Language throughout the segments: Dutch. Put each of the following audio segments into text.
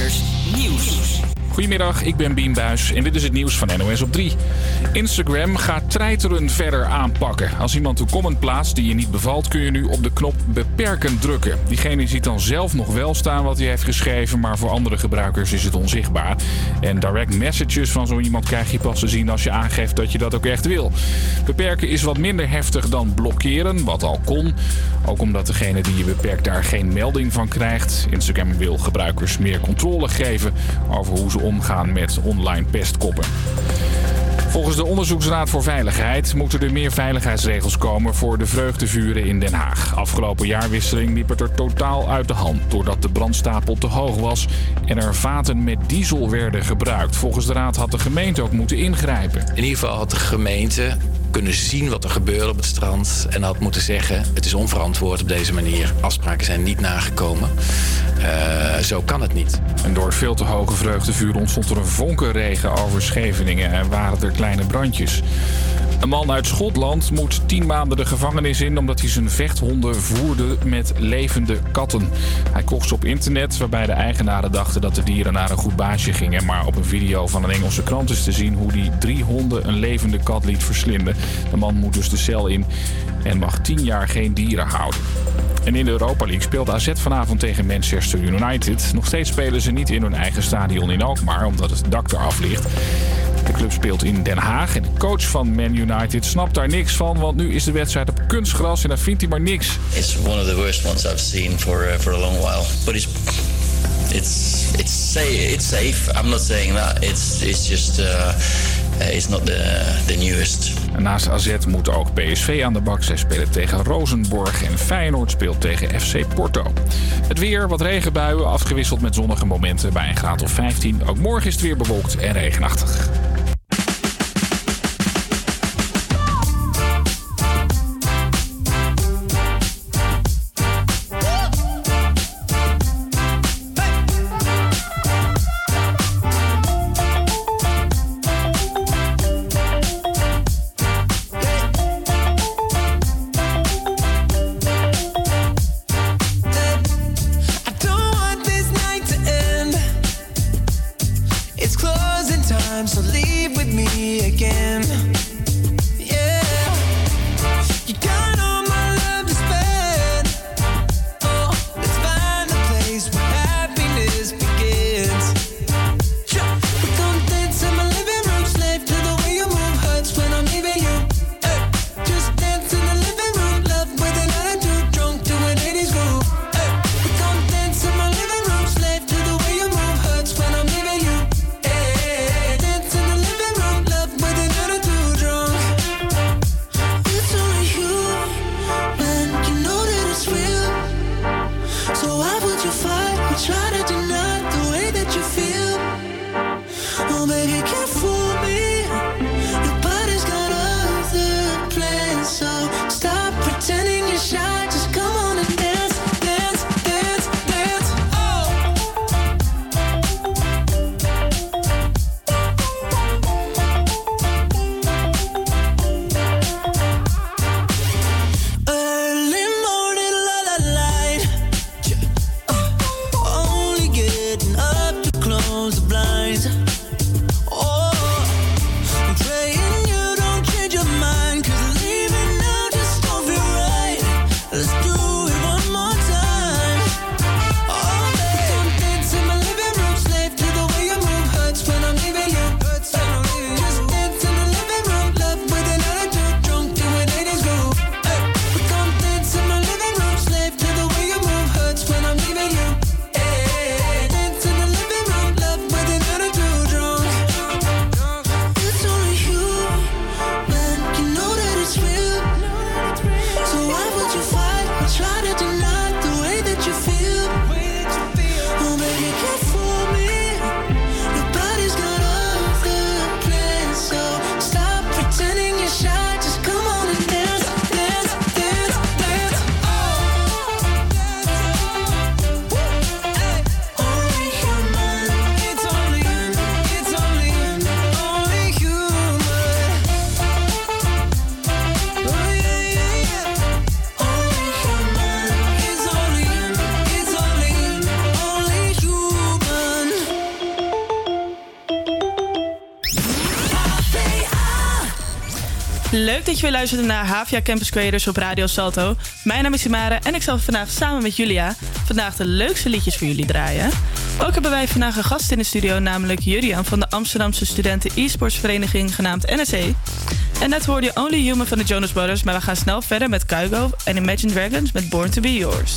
Insiders Nieuws. Goedemiddag, ik ben Bien Buis en dit is het nieuws van NOS op 3. Instagram gaat treiteren verder aanpakken. Als iemand een comment plaatst die je niet bevalt, kun je nu op de knop beperken drukken. Diegene ziet dan zelf nog wel staan wat hij heeft geschreven, maar voor andere gebruikers is het onzichtbaar. En direct messages van zo iemand krijg je pas te zien als je aangeeft dat je dat ook echt wil. Beperken is wat minder heftig dan blokkeren, wat al kon. Ook omdat degene die je beperkt daar geen melding van krijgt. Instagram wil gebruikers meer controle geven over hoe ze omgaan met online pestkoppen. Volgens de Onderzoeksraad voor Veiligheid moeten er meer veiligheidsregels komen voor de vreugdevuren in Den Haag. Afgelopen jaarwisseling liep het er totaal uit de hand doordat de brandstapel te hoog was en er vaten met diesel werden gebruikt. Volgens de raad had de gemeente ook moeten ingrijpen. In ieder geval had de gemeente kunnen zien wat er gebeurde op het strand en had moeten zeggen: het is onverantwoord op deze manier. Afspraken zijn niet nagekomen. Uh, zo kan het niet. En door veel te hoge vreugdevuur ontstond er een vonkenregen over Scheveningen en waren er kleine brandjes. Een man uit Schotland moet tien maanden de gevangenis in omdat hij zijn vechthonden voerde met levende katten. Hij kocht ze op internet waarbij de eigenaren dachten dat de dieren naar een goed baasje gingen. Maar op een video van een Engelse krant is te zien hoe die drie honden een levende kat liet verslinden. De man moet dus de cel in en mag tien jaar geen dieren houden. En in de Europa League speelt AZ vanavond tegen Manchester United. Nog steeds spelen ze niet in hun eigen stadion in Alkmaar, omdat het dak eraf ligt. De club speelt in Den Haag en de coach van Man United snapt daar niks van, want nu is de wedstrijd op kunstgras en daar vindt hij maar niks. It's one of the worst ones I've seen for uh, for a long while, but it's it's it's safe. It's safe. I'm not saying that. It's it's just uh, it's not the the newest. En naast AZ moet ook PSV aan de bak. Zij spelen tegen Rosenborg en Feyenoord speelt tegen FC Porto. Het weer, wat regenbuien, afgewisseld met zonnige momenten bij een graad of 15. Ook morgen is het weer bewolkt en regenachtig. Dat je weer luistert naar Havia Campus Creators op Radio Salto. Mijn naam is Simara en ik zal vandaag samen met Julia vandaag de leukste liedjes voor jullie draaien. Ook hebben wij vandaag een gast in de studio, namelijk Jurian van de Amsterdamse Studenten e-sports vereniging genaamd NSE. En net hoorde je Only Human van de Jonas Brothers, maar we gaan snel verder met Kygo en Imagine Dragons met Born to Be Yours.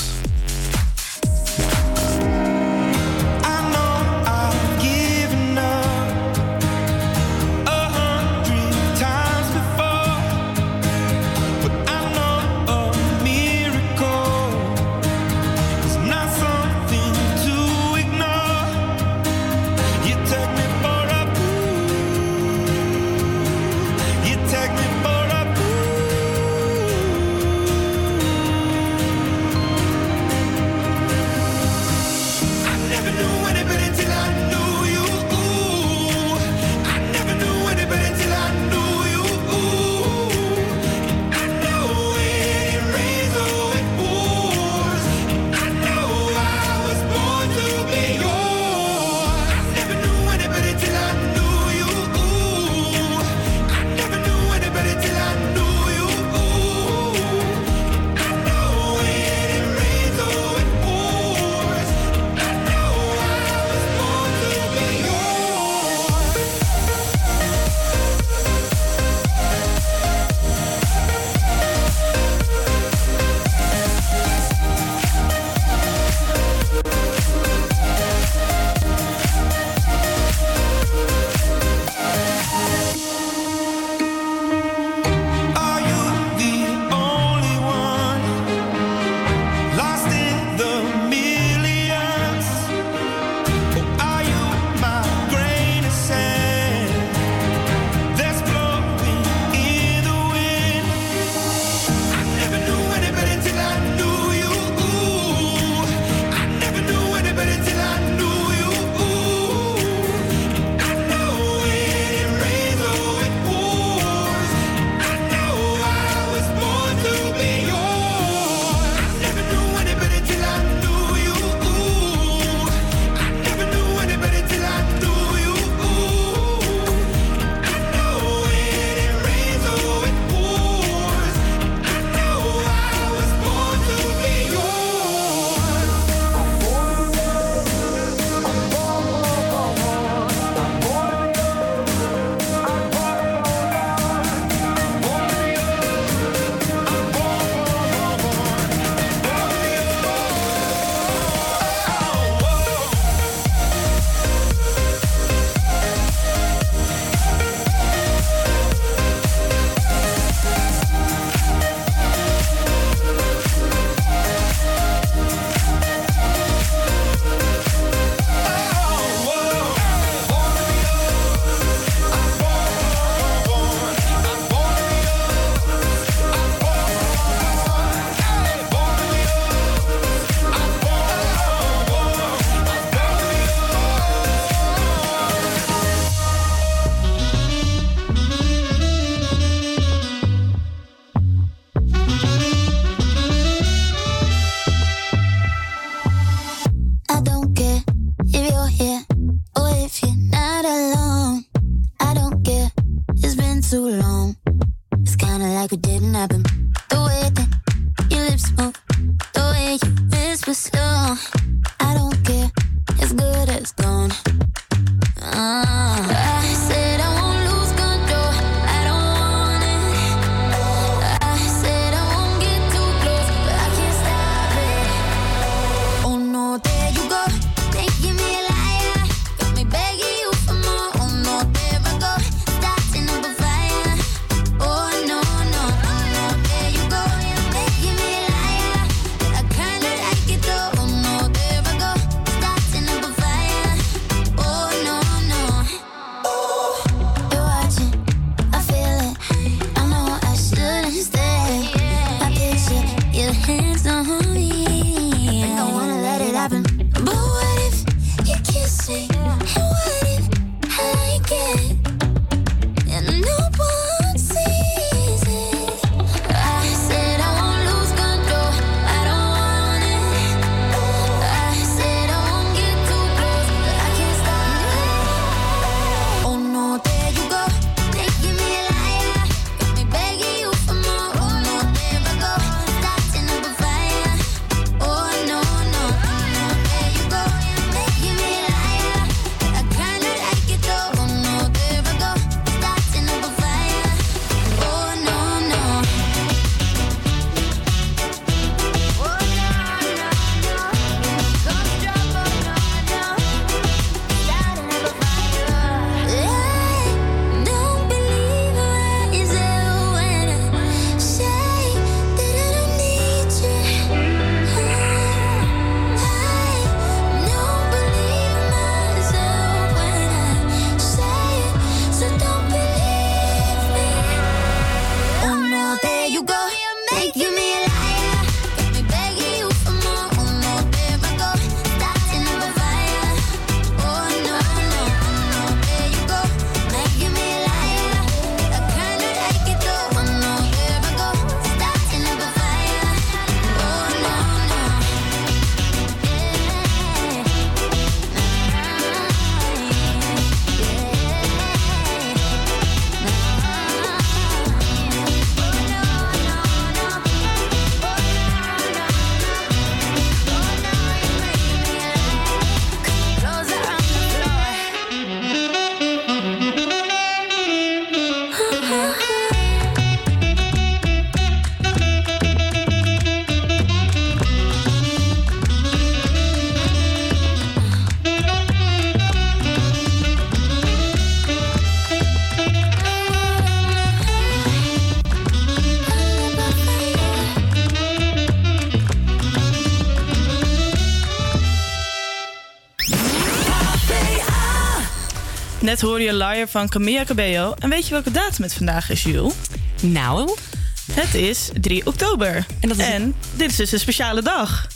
Van Camilla Cabello. En weet je welke datum het vandaag is, Jules? Nou, Het is 3 oktober. En dat is- dit is dus een speciale dag.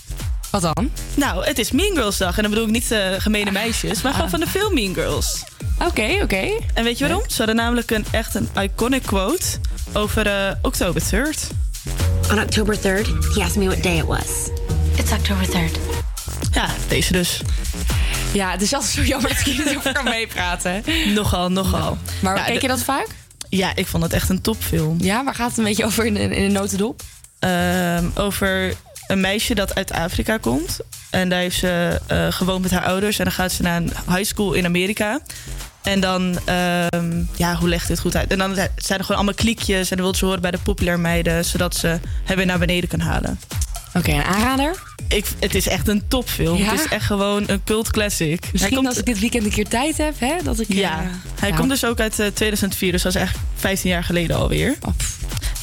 wat dan? Nou, het is Mean Girls dag. En dan bedoel ik niet uh, gemene meisjes, maar gewoon van de film Mean Girls. Oké, oké. En weet je waarom? Ze hadden namelijk een echt een iconic quote over uh, oktober 3rd. On October 3rd, he asked me what day it was. It's October 3rd. Ja, deze dus. Ja, het is altijd zo jammer dat ik hier niet over kan meepraten. Nogal, nogal. Maar keek de- je dat vaak? Ja, ik vond het echt een topfilm. Ja, waar gaat het een beetje over in, in een notendop? Ehm, over een meisje dat uit Afrika komt. En daar heeft ze eh, gewoond met haar ouders. En dan gaat ze naar een high school in Amerika. En dan, ehm, ja, hoe legt dit goed uit? En dan zijn er gewoon allemaal kliekjes. En dan wil ze horen bij de populair meiden. Zodat ze hem weer naar beneden kan halen. Oké, een aanrader? Ik, het is echt een topfilm. Ja? Het is echt gewoon een cult classic. Misschien komt, als ik dit weekend een keer tijd heb, hè? Dat ik, ja, eh, hij ja. komt dus ook uit eh, 2004. Dus dat is echt 15 jaar geleden alweer. Oh,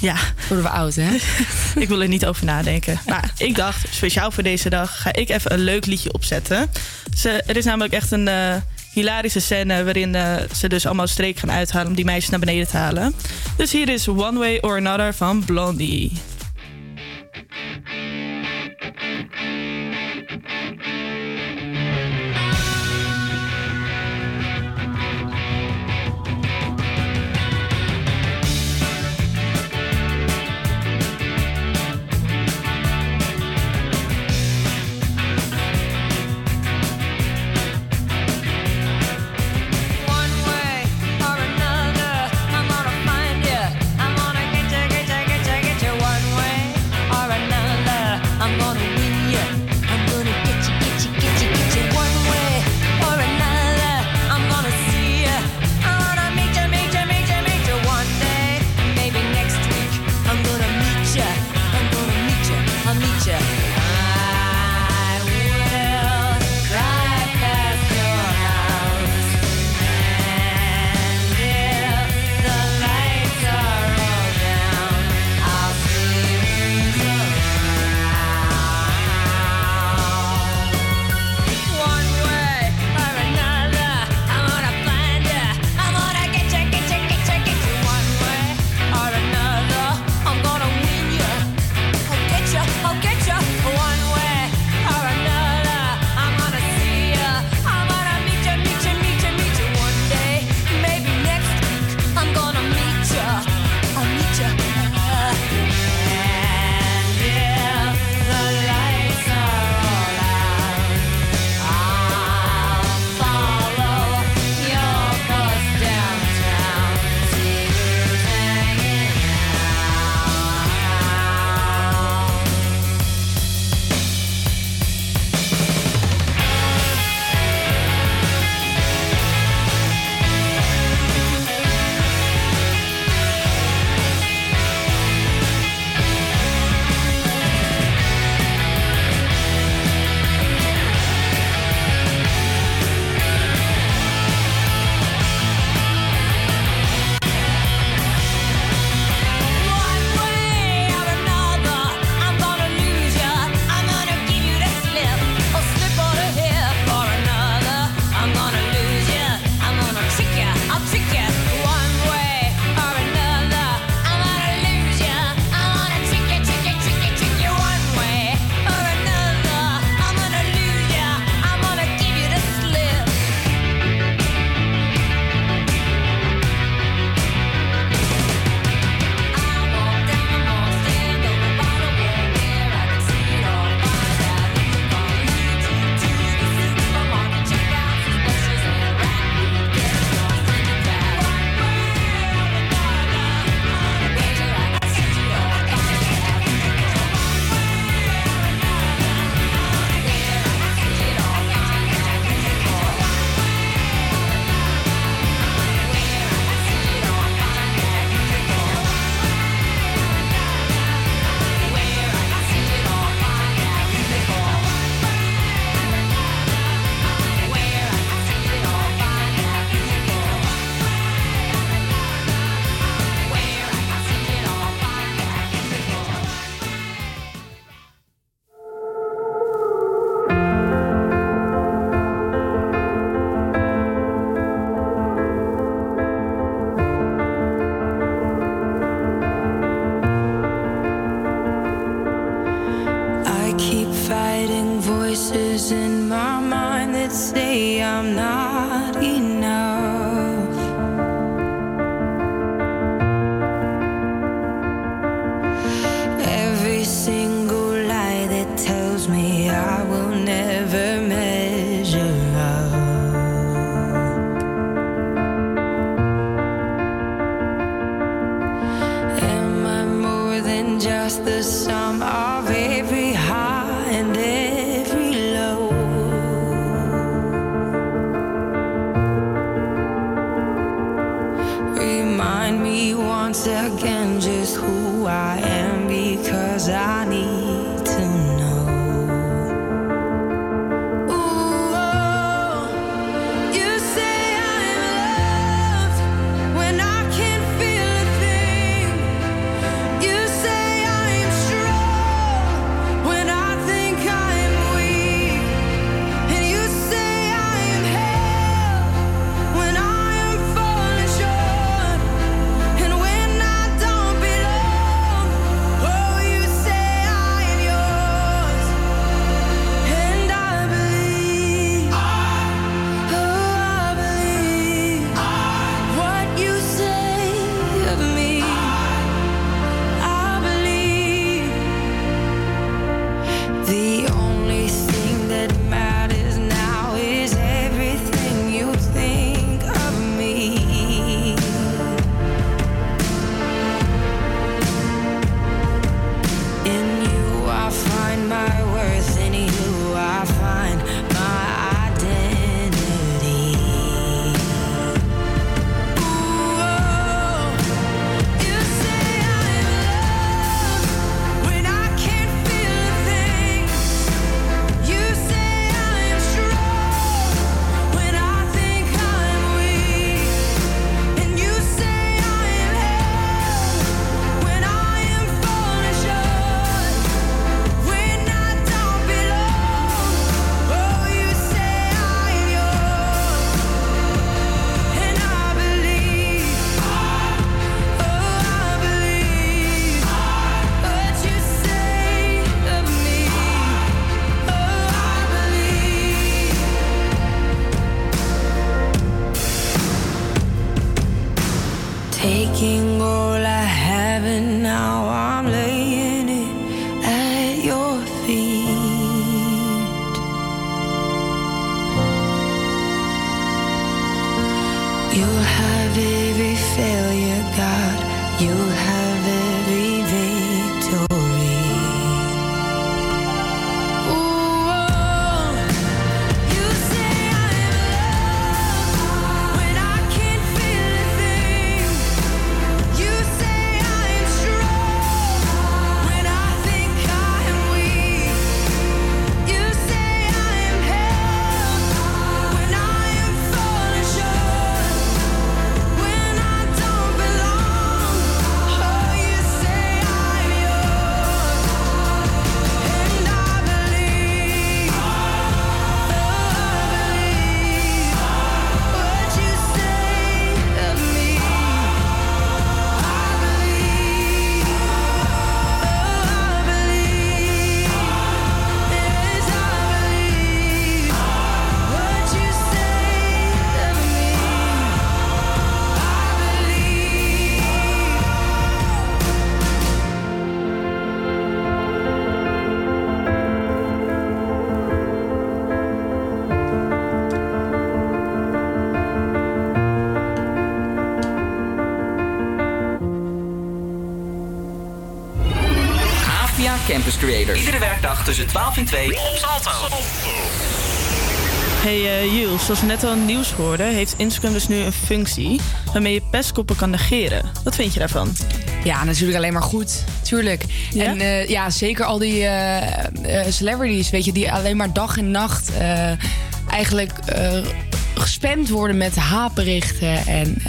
Ja, worden we oud, hè? ik wil er niet over nadenken. Maar ik dacht, speciaal voor deze dag ga ik even een leuk liedje opzetten. Ze, er is namelijk echt een eh, hilarische scène waarin eh, ze dus allemaal streek gaan uithalen om die meisjes naar beneden te halen. Dus hier is One Way or Another van Blondie. Thank you. tussen 12 en 2 op Salto. Hey eh, Jules, zoals we net al nieuws hoorden, heeft Instagram dus nu een functie waarmee je pestkoppen kan negeren. Wat vind je daarvan? Ja, natuurlijk alleen maar goed. Tuurlijk. En eh, ja, zeker al die eh, celebrities, weet je, die alleen maar dag en nacht eigenlijk gespamd worden met haatberichten. En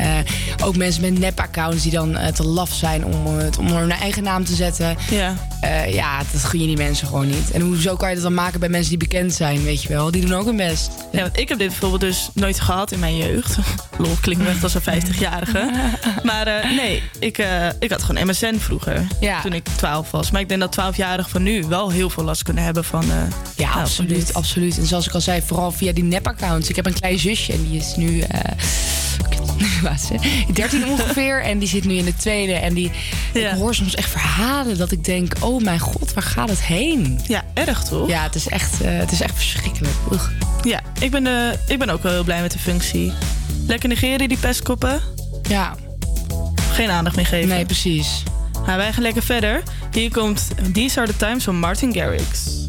ook mensen met nep-accounts die dan te laf zijn om het onder hun eigen naam te zetten. Ja eh, ja, dat gun je die mensen gewoon niet. En hoezo kan je dat dan maken bij mensen die bekend zijn, weet je wel? Die doen ook hun best. Ja, want ik heb dit bijvoorbeeld dus nooit gehad in mijn jeugd. Lol, klinkt echt als een 50-jarige. Maar eh, nee, ik, eh, ik had gewoon MSN vroeger. Ja. Toen ik 12 was. Maar ik denk dat 12-jarigen van nu wel heel veel last kunnen hebben van... Ja, nou, absoluut, absoluut. En zoals ik al zei, vooral via die nep-accounts. Ik heb een klein zusje en die is nu... eh, wat is ze? 13 ongeveer en die zit nu in de tweede. En die, ik hoor soms echt verhalen dat ik denk... oh mijn god, waar gaat het heen? Ja, erg toch? Ja, het is echt, eh, het is echt verschrikkelijk. Ugh. Ja, ik ben, eh, ik ben ook wel heel blij met de functie. Lekker negeren, die pestkoppen. Ja. Geen aandacht meer geven. Nee, precies. Nou, wij gaan lekker verder. Hier komt These Are The Times van Martin Garrix.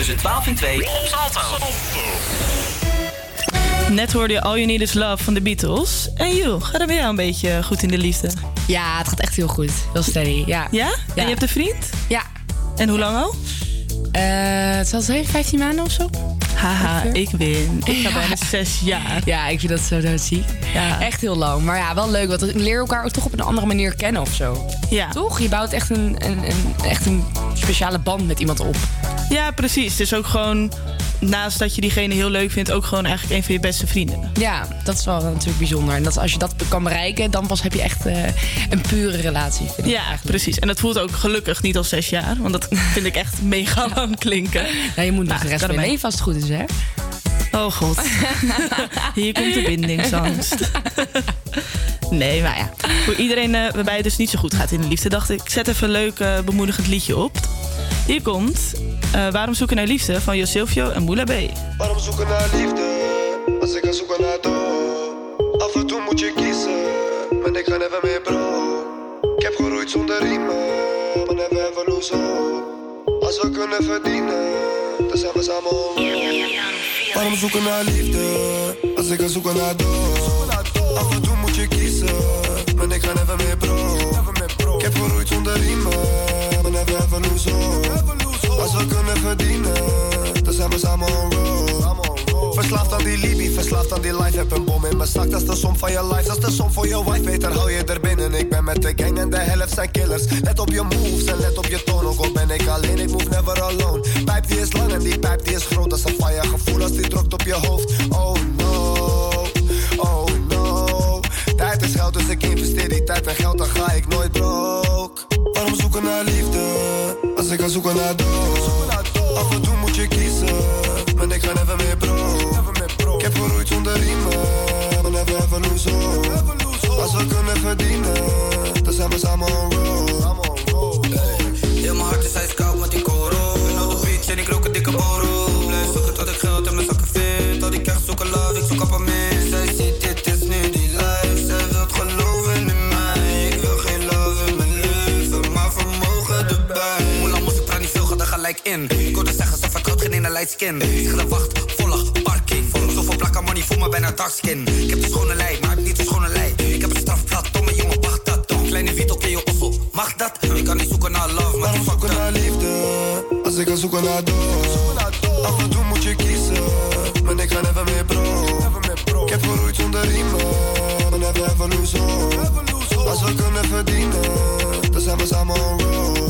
Tussen 12 en 2 op Salto. Net hoorde je All You Need Is Love van de Beatles. En joh, gaat het bij jou een beetje goed in de liefde? Ja, het gaat echt heel goed. Heel steady, ja. Ja? En je hebt een vriend? Ja. En hoe lang al? Eh, het zal zijn 15 maanden of zo. Haha, ik win. Ik ga Ja. bijna zes jaar. Ja, ik vind dat zo doodziek. Ja. Echt heel lang. Maar ja, wel leuk. Want we leren elkaar ook toch op een andere manier kennen of zo. Ja. Toch? Je bouwt echt een, een, een, echt een speciale band met iemand op. Ja, precies. Het is ook gewoon, naast dat je diegene heel leuk vindt, ook gewoon eigenlijk een van je beste vrienden. Ja, dat is wel natuurlijk bijzonder. En dat, als je dat kan bereiken, dan pas heb je echt eh, een pure relatie. Vind ik Ja, precies. En dat voelt ook gelukkig niet al zes jaar. Want dat vind ik echt mega lang klinken. Ja, je moet nog Nou, de rest van je leven als het goed is, hè? Oh god. Hier komt de bindingsangst. Nee, maar ja. Voor iedereen eh, waarbij het dus niet zo goed gaat in de liefde, dacht ik, zet even een leuk eh, bemoedigend liedje op. Hier komt eh, Waarom zoeken naar liefde van Josilvio en Moula B. Waarom zoeken naar liefde als ik ga zoeken naar dood? Af en toe moet je kiezen, maar ik ga never meer bro. Ik heb geroeid zonder riemen, maar never ever lose hope. Als we kunnen verdienen, dan zijn we samen on Waarom zoeken naar liefde als ik ga zoeken naar dood? Af en toe moet je kiezen, maar ik ga never meer bro. Ik heb geroeid zonder riemen, maar never ever lose we kunnen verdienen, dan zijn we samen on. Verslaafd aan die Libi, verslaafd aan die life. Heb een bom in mijn zak, dat is de som van je life. Dat is de som voor je wife, beter hou je er binnen. Ik ben met de gang en de helft zijn killers. Let op je moves en let op je toon. Ook al ben ik alleen, ik move never alone. Pijp die is lang en die pijp die is groot. Dat is een fire gevoel als die drukt op je hoofd. Oh no, oh no. Tijd is geld, dus ik investeer die tijd en geld, dan ga ik nooit broke. Waarom zoeken naar liefde, als ik ga zoeken naar dood? Af en toe moet je kiezen, maar ik ga never meer bro. Ik heb geroeid zonder riemen, never ever lose hope. Als we kunnen verdienen, dan zijn we samen on road. Heel mijn hart is ijskoud met die koro. Ben op de beach en ik rook een dikke borrel. Blijf zoeken tot ik geld in mijn zakken vind. Tot ik echt zoeken love, ik zoek appartement. Gelijk in. Ik hoorde zeggen, ze vertrouwt geen ene light skin. Ik ga de wacht, volle parking. Zoveel plakken money, voel me bijna dark skin. Ik heb de schone lei, maar ik heb niet de schone lei. Ik heb een strafblad, domme jongen, wacht dat. Kleine Vito, ken je mag dat? Ik kan niet zoeken naar love, maar Waarom zoeken naar liefde, als ik ga zoeken naar dood? Af en toe moet je kiezen, maar ik ga never meer bro. Ik heb geroeid zonder riemen, maar never ever lose hope. Als we kunnen verdienen, dan zijn we samen on road.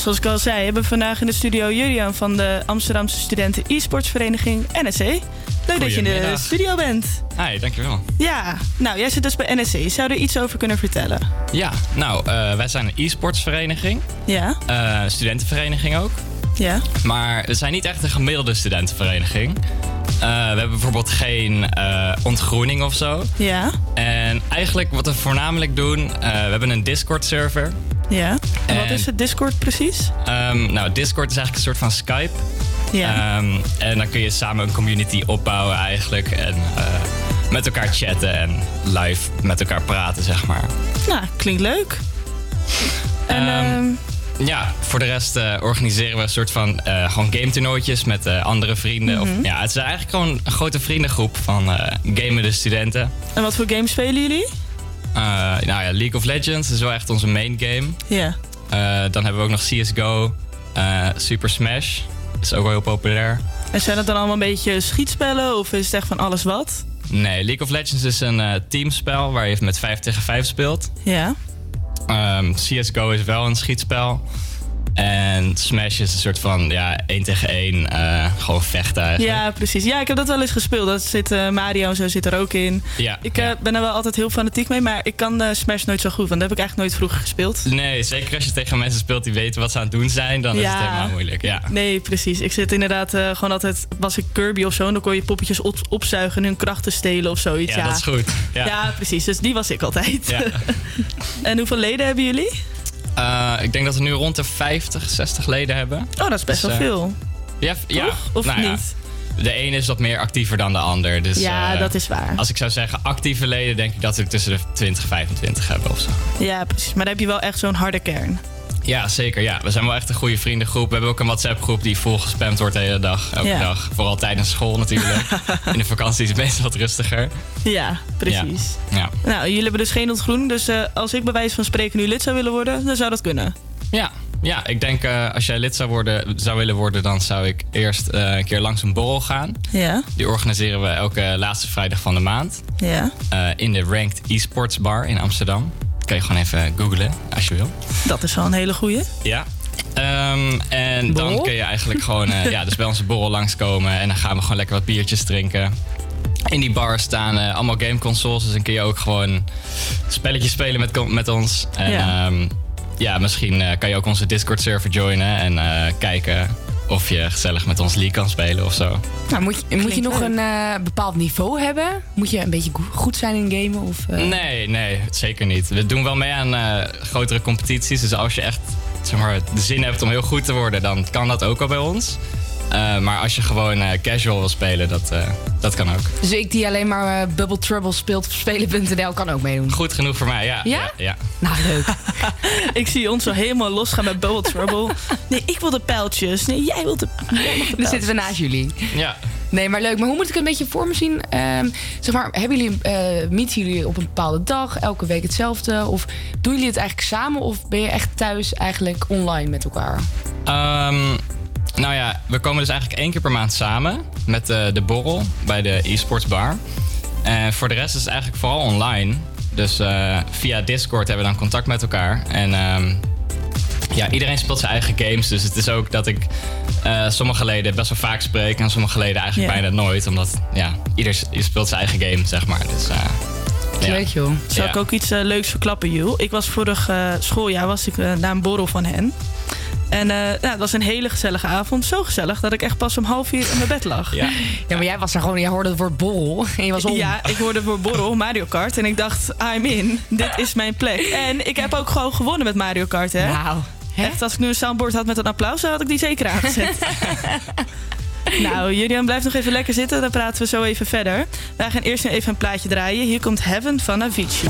Zoals ik al zei, hebben we vandaag in de studio Julian van de Amsterdamse Studenten E-sportsvereniging NSC. Leuk dat je in de studio bent. Hi, dankjewel. Ja, nou, jij zit dus bij NSC. Zou je er iets over kunnen vertellen? Ja, nou, eh, wij zijn een e-sportsvereniging. Ja, Eh, studentenvereniging ook. ja. Maar we zijn niet echt een gemiddelde studentenvereniging. Eh, we hebben bijvoorbeeld geen ontgroening of zo. Ja, En eigenlijk wat we voornamelijk doen, eh, we hebben een Discord-server. Ja. En wat is het Discord precies? Ehm, nou, Discord is eigenlijk een soort van Skype. Ja. Ehm, en dan kun je samen een community opbouwen eigenlijk. En eh, met elkaar chatten en live met elkaar praten, zeg maar. Nou, klinkt leuk. En, Ehm, Ja, voor de rest eh, organiseren we een soort van eh, gewoon game toernooitjes met andere vrienden. Mhm. of, ja, het is eigenlijk gewoon een grote vriendengroep van gamende studenten. en wat voor games spelen jullie? Eh, nou ja, League of Legends is wel echt onze main game. Ja. Eh, dan hebben we ook nog CSGO, eh, Super Smash. Is ook wel heel populair. En zijn het dan allemaal een beetje schietspellen of is het echt van alles wat? Nee, League of Legends is een teamspel waar je met 5 tegen 5 speelt. Ja. Ehm, CSGO is wel een schietspel. En Smash is een soort van ja, 1 tegen 1, eh, gewoon vechten eigenlijk. Ja, precies. Ja, ik heb dat wel eens gespeeld. Dat zit, eh, Mario en zo zit er ook in. Ja, Ik eh, ben er wel altijd heel fanatiek mee, maar ik kan Smash nooit zo goed. Want dat heb ik eigenlijk nooit vroeger gespeeld. Nee, zeker als je tegen mensen speelt die weten wat ze aan het doen zijn, dan is het helemaal moeilijk. Ja. Nee, precies. Ik zit inderdaad gewoon altijd... Was ik Kirby of zo, en dan kon je poppetjes op, opzuigen en hun krachten stelen of zoiets. Ja, dat is goed. Ja. Ja. precies. Dus die was ik altijd. Ja. en hoeveel leden hebben jullie? Eh, ik denk dat we nu rond de 50, 60 leden hebben. Oh, dat is best Dus, wel eh, veel. Ja, ja. Of nou ja, niet? De ene is wat meer actiever dan de ander. Dus, Ja, eh, dat is waar. Als ik zou zeggen actieve leden, denk ik dat we tussen de 20 en 25 hebben of zo. Ja, precies. Maar dan heb je wel echt zo'n harde kern. Ja, zeker. Ja. We zijn wel echt een goede vriendengroep. We hebben ook een WhatsApp-groep die vol gespamd wordt de hele dag. Elke Ja. dag. Vooral tijdens school natuurlijk. In de vakantie is het meestal wat rustiger. Ja, precies. Ja. Nou, jullie hebben dus geen ontgroening. Dus eh, als ik bij wijze van spreken nu lid zou willen worden, dan zou dat kunnen. Ja, ja ik denk eh, als jij lid zou, worden, zou willen worden, dan zou ik eerst eh, een keer langs een borrel gaan. Ja. Die organiseren we elke laatste vrijdag van de maand. Ja. in de Ranked Esports Bar in Amsterdam. Kan je gewoon even googlen als je wil. Dat is wel een hele goeie. Ja. Ehm, en dan kun je eigenlijk gewoon eh, ja, dus bij onze borrel langskomen. En dan gaan we gewoon lekker wat biertjes drinken. In die bar staan eh, allemaal gameconsoles. Dus dan kun je ook gewoon spelletjes spelen met, met ons. En Ja. ja, ja misschien eh, kan je ook onze Discord-server joinen. En kijken of je gezellig met ons League kan spelen of zo. Nou, moet je, moet je nog een eh, bepaald niveau hebben? Moet je een beetje go- goed zijn in gamen? Of, eh? Nee, nee, zeker niet. We doen wel mee aan eh, grotere competities. Dus als je echt zeg maar, de zin hebt om heel goed te worden, dan kan dat ook al bij ons. Eh, maar als je gewoon eh, casual wil spelen, dat, eh, dat kan ook. Dus ik die alleen maar Bubble Trouble speelt op spelen.nl kan ook meedoen. Goed genoeg voor mij, ja. Ja? ja, Nou, leuk. Ik zie ons zo helemaal losgaan met Bubble Trouble. Nee, ik wil de pijltjes. Nee, jij wilt de, jij de Dan zitten we naast jullie. ja. Nee, maar leuk. Maar hoe moet ik het een beetje voor me zien? Ehm, zeg maar, hebben jullie, eh meeten jullie op een bepaalde dag, elke week hetzelfde? Of doen jullie het eigenlijk samen? Of ben je echt thuis eigenlijk online met elkaar? Ehm, nou ja, we komen dus eigenlijk één keer per maand samen met eh, de borrel bij de e-sports bar. En voor de rest is het eigenlijk vooral online. Dus eh, via Discord hebben we dan contact met elkaar. En ehm, ja, iedereen speelt zijn eigen games. Dus het is ook dat ik eh, sommige leden best wel vaak spreek en sommige leden eigenlijk bijna nooit. Omdat ja, ieder speelt zijn eigen game, zeg maar. Dus, eh, ja. Leuk joh. Zal Ja. ik ook iets eh, leuks verklappen, Jul? Ik was vorig eh, schooljaar was ik, eh, naar een borrel van hen. En eh, nou, het was een hele gezellige avond. Zo gezellig dat ik echt pas om half vier in mijn bed lag. Ja. Ja, maar jij was er gewoon, jij hoorde het woord borrel en je was om. Ja, ik hoorde voor borrel Mario Kart. En ik dacht, I'm in. Dit is mijn plek. En ik heb ook gewoon gewonnen met Mario Kart, hè? Nou, hè? Echt, als ik nu een soundboard had met een applaus, dan had ik die zeker aangezet. Nou, Julian, blijf nog even lekker zitten. Dan praten we zo even verder. Wij gaan eerst nog even een plaatje draaien. Hier komt Heaven van Avicii.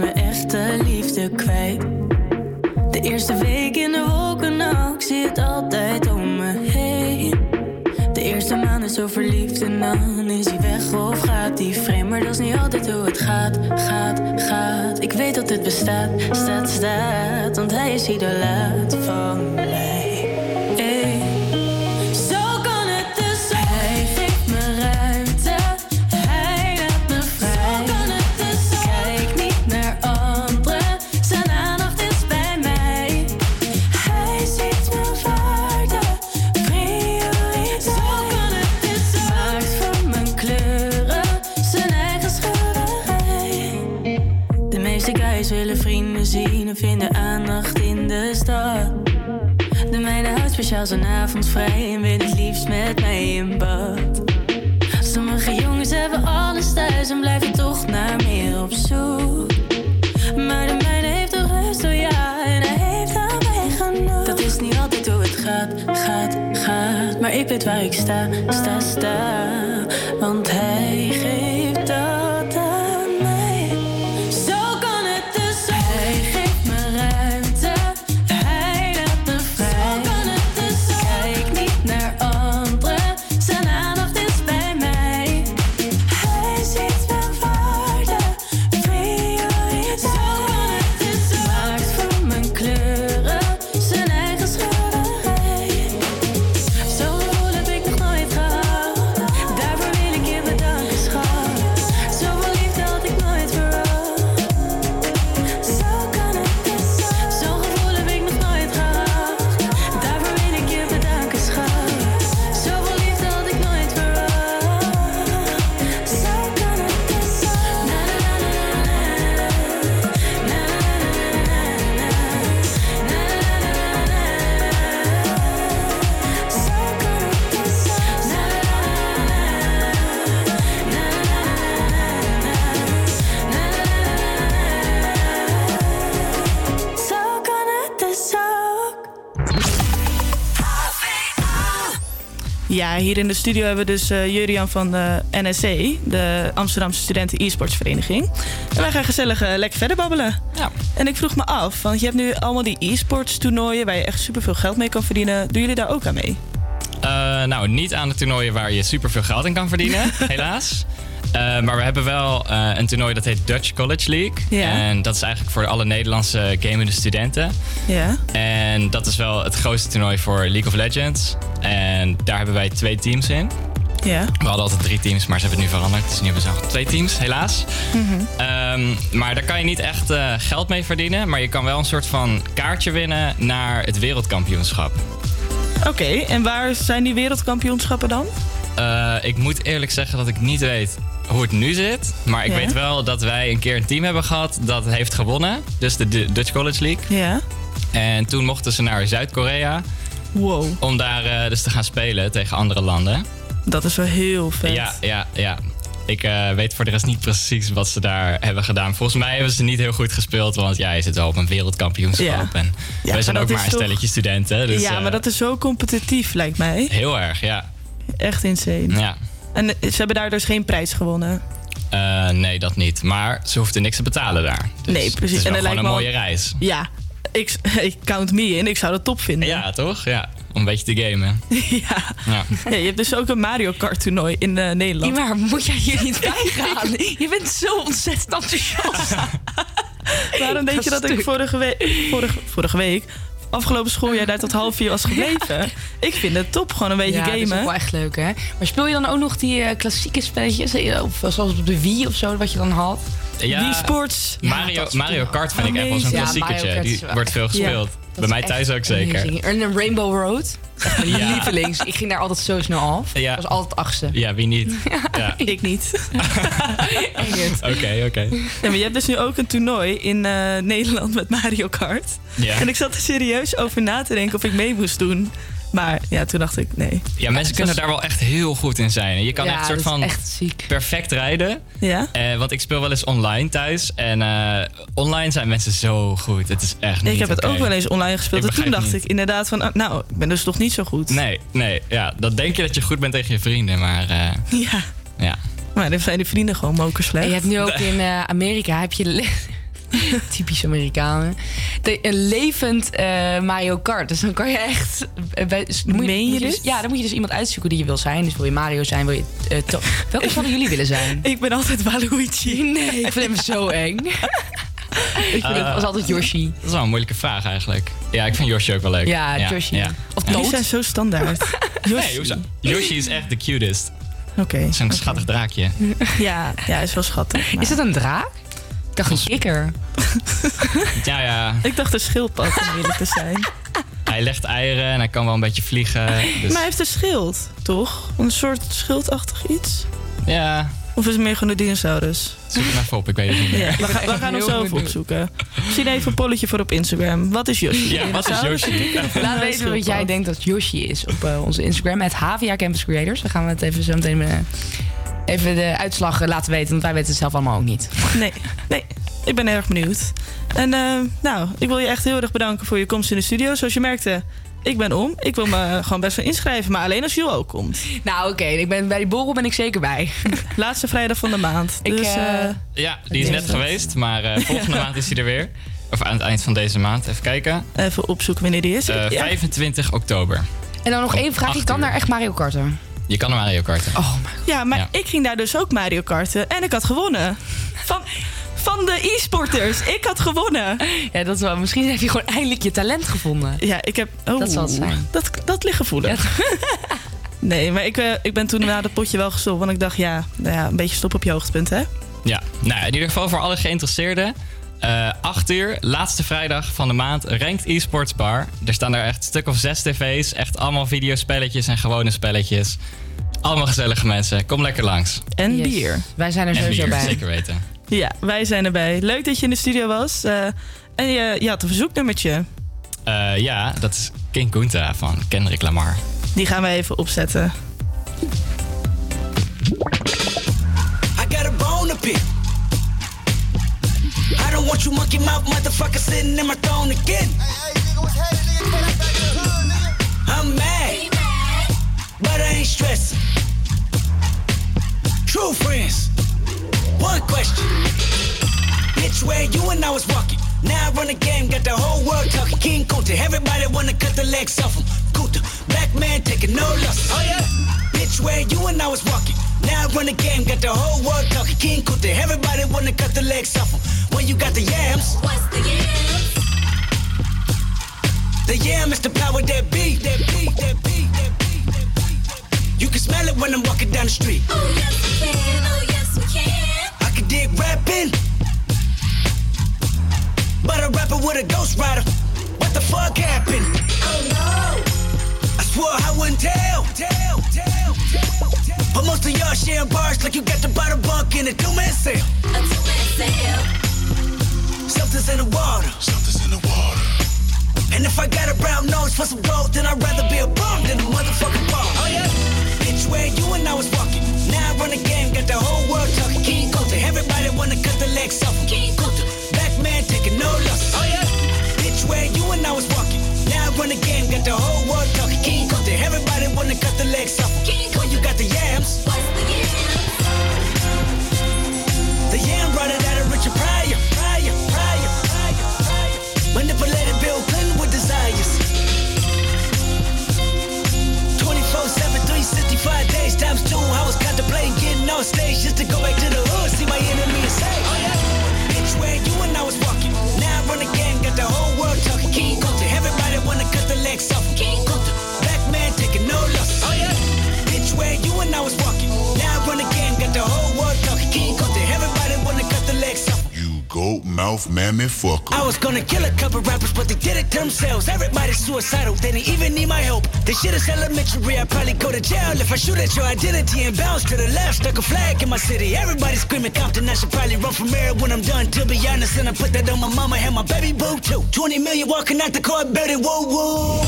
We echte liefde kwijt? De eerste week in de wolken, nou, ik zie het altijd om me heen. De eerste maand is zo verliefd en dan is hij weg of gaat hij vreemd. Maar dat is niet altijd hoe het gaat, gaat, gaat. Ik weet dat het bestaat, staat, staat. Want hij is idolaat van mij. Speciaal zijn avond vrij en wil het liefst met mij in bad. Sommige jongens hebben alles thuis en blijven toch naar meer op zoek. Maar de mijne heeft toch rust, oh ja, en hij heeft aan mij genoeg. Dat is niet altijd hoe het gaat, gaat, gaat. Maar ik weet waar ik sta, sta, sta. Want hij Ja, hier in de studio hebben we dus eh, Jurian van de NSC, de Amsterdamse Studenten E-sports Vereniging. En wij gaan gezellig eh, lekker verder babbelen. Ja. En ik vroeg me af, want je hebt nu allemaal die e-sports toernooien waar je echt superveel geld mee kan verdienen. Doen jullie daar ook aan mee? Eh, nou, niet aan de toernooien waar je superveel geld in kan verdienen, helaas. Eh, maar we hebben wel eh, een toernooi dat heet Dutch College League. En dat is eigenlijk voor alle Nederlandse gamende studenten. Ja. En dat is wel het grootste toernooi voor League of Legends. En daar hebben wij twee teams in. Ja. We hadden altijd drie teams, maar ze hebben het nu veranderd. Dus nu hebben we nog twee teams, helaas. Ehm, maar daar kan je niet echt eh, geld mee verdienen. Maar je kan wel een soort van kaartje winnen naar het wereldkampioenschap. Oké, en waar zijn die wereldkampioenschappen dan? Eh, ik moet eerlijk zeggen dat ik niet weet hoe het nu zit. Maar ik Ja. weet wel dat wij een keer een team hebben gehad dat heeft gewonnen. Dus de Dutch College League. Ja. En toen mochten ze naar Zuid-Korea. Wow. Om daar eh, dus te gaan spelen tegen andere landen. Dat is wel heel vet. Ja, ja, ja. Ik eh, weet voor de rest niet precies wat ze daar hebben gedaan. Volgens mij hebben ze niet heel goed gespeeld. Want ja, je zit wel op een wereldkampioenschap. Ja. En Ja, wij zijn ook maar een toch- stelletje studenten. Dus, ja, eh, maar dat is zo competitief, lijkt mij. Heel erg, ja. Echt insane. ja. En eh, ze hebben daar dus geen prijs gewonnen. Eh, nee, dat niet. Maar ze hoefden niks te betalen daar. Dus nee, precies. Het is en dat gewoon lijkt een me mooie al- reis. Ja, ik, ik count me in. Ik zou dat top vinden. Ja, toch? Ja, om een beetje te gamen. ja. Ja. Ja, je hebt dus ook een Mario Kart toernooi in eh, Nederland. maar moet jij hier niet bij gaan? Je bent zo ontzettend enthousiast. Waarom denk je dat ik vorige, week, vorige, vorige week, afgelopen schooljaar, daar tot half vier was gebleven? Ik vind het top, gewoon een beetje ja, dat is gamen. wel echt leuk, hè? Maar speel je dan ook nog die eh, klassieke spelletjes? eh, Of zoals op de Wii of zo, wat je dan had? Ja, Die sports. Mario, Mario Kart vind ik echt wel zo'n klassiekertje. Die wordt veel gespeeld. Ja, Bij mij thuis ook zeker. Amazing. En een Rainbow Road. Mijn Ja. lievelings. Ik ging daar altijd zo snel af. Ja. Ik was altijd achtste. Ja, wie niet? Ja. Ik niet. Oké, oké. Ja, maar je hebt dus nu ook een toernooi in eh, Nederland met Mario Kart. Ja. En ik zat er serieus over na te denken of ik mee moest doen. Maar ja, toen dacht ik nee. Ja, mensen kunnen daar wel echt heel goed in zijn. Je kan Ja, echt een soort van echt ziek. perfect rijden. Ja? Eh, want ik speel wel eens online thuis. En eh, online zijn mensen zo goed. Het is echt niet ik heb het ook wel eens online gespeeld. Ik en toen dacht niet. ik inderdaad van, ah, nou, ik ben dus toch niet zo goed. Nee, nee. Ja, dat denk je dat je goed bent tegen je vrienden. Maar eh, Ja, ja. maar dan zijn die vrienden gewoon mokerslecht. En je hebt nu ook in Amerika heb je, Typisch Amerikanen. De, een levend eh, Mario Kart. Dus dan kan je echt... eh, bij- dus dan moet Meen je moet dus- ja, dan moet je dus iemand uitzoeken die je wil zijn. Dus wil je Mario zijn, wil je... eh, to- Welke zouden jullie willen zijn? Ik ben altijd Waluigi. Nee, ik vind hem zo eng. ik vind was altijd Yoshi. Dat is wel een moeilijke vraag eigenlijk. Ja, ik vind Yoshi ook wel leuk. Ja, Yoshi. Of Ja. Die zijn zo standaard. Nee, hoezo? Yoshi is echt de cutest. Oké. Zo'n schattig draakje. Ja, ja, is wel schattig. maar- Is het een draak? Ik dacht een kikker. Ja, ja. Ik dacht een schildpad om eerlijk te zijn. Hij legt eieren en hij kan wel een beetje vliegen. Dus Maar hij heeft een schild, toch? Een soort schildachtig iets? ja, Of is het meer gewoon een dinosaurus? zoek het maar even op. Ik weet het niet meer. Ja, we, gaan, we gaan hem zo even opzoeken. Misschien even een polletje voor op Instagram. Wat is Yoshi? Ja, wat is? Yoshi? Laat weten wat jij denkt dat Yoshi is op eh, onze Instagram. Het HVA Campus Creators. Dan gaan we het even zo meteen eh, even de uitslag eh, laten weten. Want wij weten het zelf allemaal ook niet. Nee, nee. Ik ben erg benieuwd. En eh, nou, ik wil je echt heel erg bedanken voor je komst in de studio. Zoals je merkte, ik ben om. Ik wil me gewoon best wel inschrijven, maar alleen als Jules ook komt. Nou oké, ik ben bij die borrel ben ik zeker bij. Laatste vrijdag van de maand. Ik, dus eh, Ja, die is net geweest, maar eh, volgende maand is hij er weer. Of aan het eind van deze maand, even kijken. even opzoeken wanneer die is. Eh, Ja. 25 oktober. En dan nog Om één vraag. Je acht kan daar echt Mario Karten. Je kan naar Mario Karten. Oh my Ja, maar Ja. ik ging daar dus ook Mario karten en ik had gewonnen. Van, van de e-sporters. Ik had gewonnen. Ja, dat is wel. Misschien heb je gewoon eindelijk je talent gevonden. Ja, ik heb... Oh, Dat zal het zijn. Dat, dat ligt gevoelig. nee, maar ik, eh, ik ben toen na dat potje wel gestopt. Want ik dacht, ja, nou ja, een beetje stop op je hoogtepunt, hè? Ja, nou in ieder geval voor alle geïnteresseerden. Eh 8 uur, laatste vrijdag van de maand, Ranked Esports Bar. Er staan er echt een stuk of zes tv's. Echt allemaal videospelletjes en gewone spelletjes. Allemaal gezellige mensen. Kom lekker langs. En Yes. bier. Wij zijn er En sowieso bier, bij. zeker weten. Ja, wij zijn erbij. Leuk dat je in de studio was. eh, en je, je had een verzoeknummertje. Eh, ja, dat is King Kunta van Kendrick Lamar. Die gaan we even opzetten. I got a bone to pick. I don't want you monkey mouth motherfucker sitting in my throne again. I'm mad, but I ain't stressing. True friends. One question. Bitch, where you and I was walking. Now I run the game, got the whole world talking. King Kunta, everybody wanna cut the legs off him. Kunta, black man taking no loss. Oh yeah. Bitch, where you and I was walking. Now I run the game, got the whole world talking. King Kunta, everybody wanna cut the legs off him. When you got the yams. What's the yams? The yam is the power that beat, that beat, that beat, that beat, that beat. You can smell it when I'm walking down the street. Oh yes we can, oh yes we can. I can dig rapping, but a rapper with a ghost rider. What the fuck happened? Oh no! I swore I wouldn't tell, tell, tell, tell. But most of y'all sharing bars like you got the bottom bunk in a two-man sale. A two-man sale. Something's in the water. Something's in the water. And if I got a brown nose for some gold, then I'd rather be a bum than a motherfucking bum. Oh yeah? Bitch, where you and I was walking. Now I run the game, got the whole world talking. King Kunta, everybody wanna cut the legs off. King Kunta, black man taking no loss. Oh yeah? Bitch, where you and I was walking. Now I run the game, got the whole world talking. King Kunta, everybody wanna cut the legs off. King I was contemplating getting on stage just to go back to the mouth mammy fucker. I was gonna kill a couple rappers, but they did it themselves. Everybody's suicidal, they didn't even need my help. This shit is elementary, I'd probably go to jail if I shoot at your identity and bounce to the left. Stuck a flag in my city. Everybody screaming Compton, I should probably run from here when I'm done. To be honest, and I put that on my mama and my baby boo too. 20 million walking out the court, better woo woo.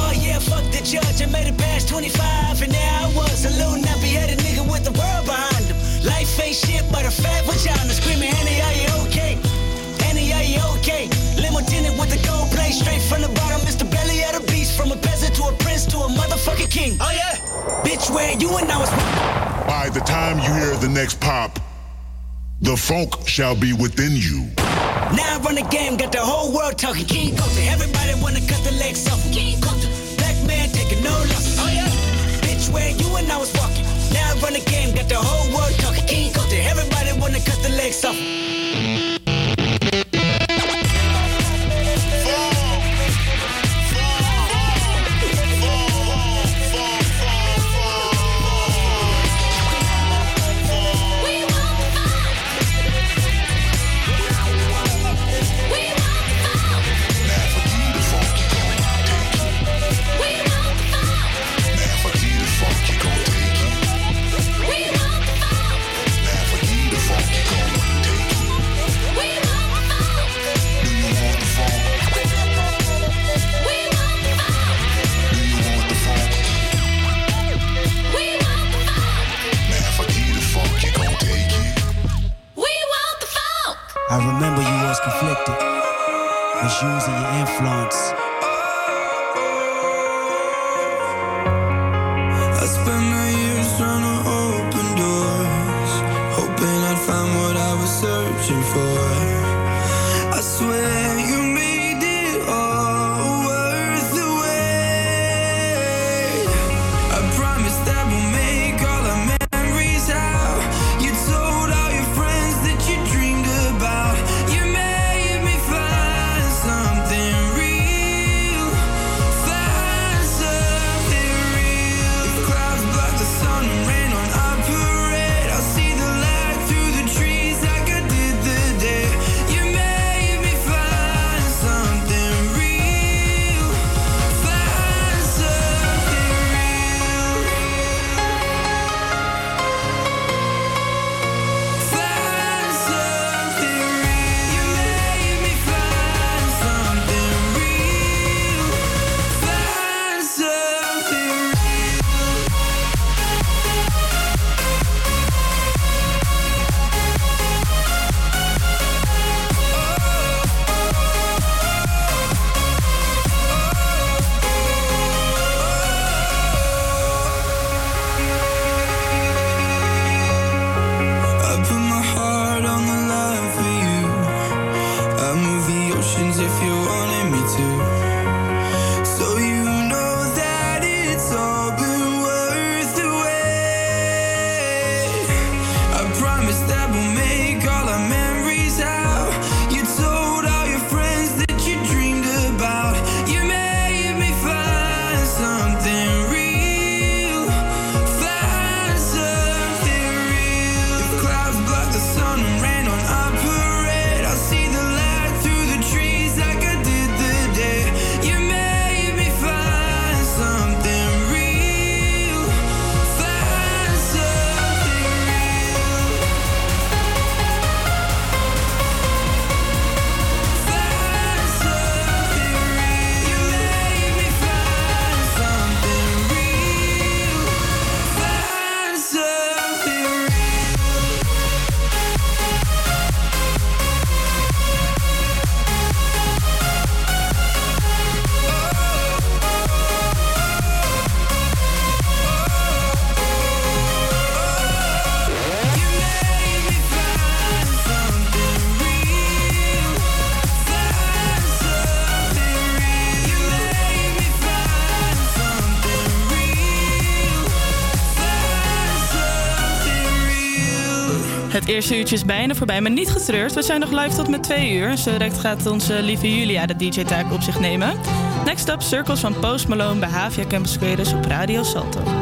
Oh yeah, fuck the judge, I made it past 25, and there I was, a little nappy headed nigga with the world behind him. Life ain't shit but a fat vagina screaming, Annie, are you okay? Annie, are? Limo tinted with the gold plate straight from the bottom. It's the belly of the beast. From a peasant to a prince to a motherfucking king. Oh yeah, bitch, where you and I was. By the time you hear the next pop, The funk shall be within you. Now I run the game, got the whole world talking. King culture, everybody wanna cut the legs off. King culture, black man taking no losses. Oh yeah, bitch, where you and I was walking. Now I run the game, got the whole world talking. King culture, everybody wanna cut the legs off. I remember you was conflicted, was using your influence. Eerste uurtje is bijna voorbij, maar niet getreurd. We zijn nog live tot met twee uur. Zo direct gaat onze lieve Julia de DJ-taak op zich nemen. Next up, Circles van Post Malone bij Havia Campus Creators op Radio Salto.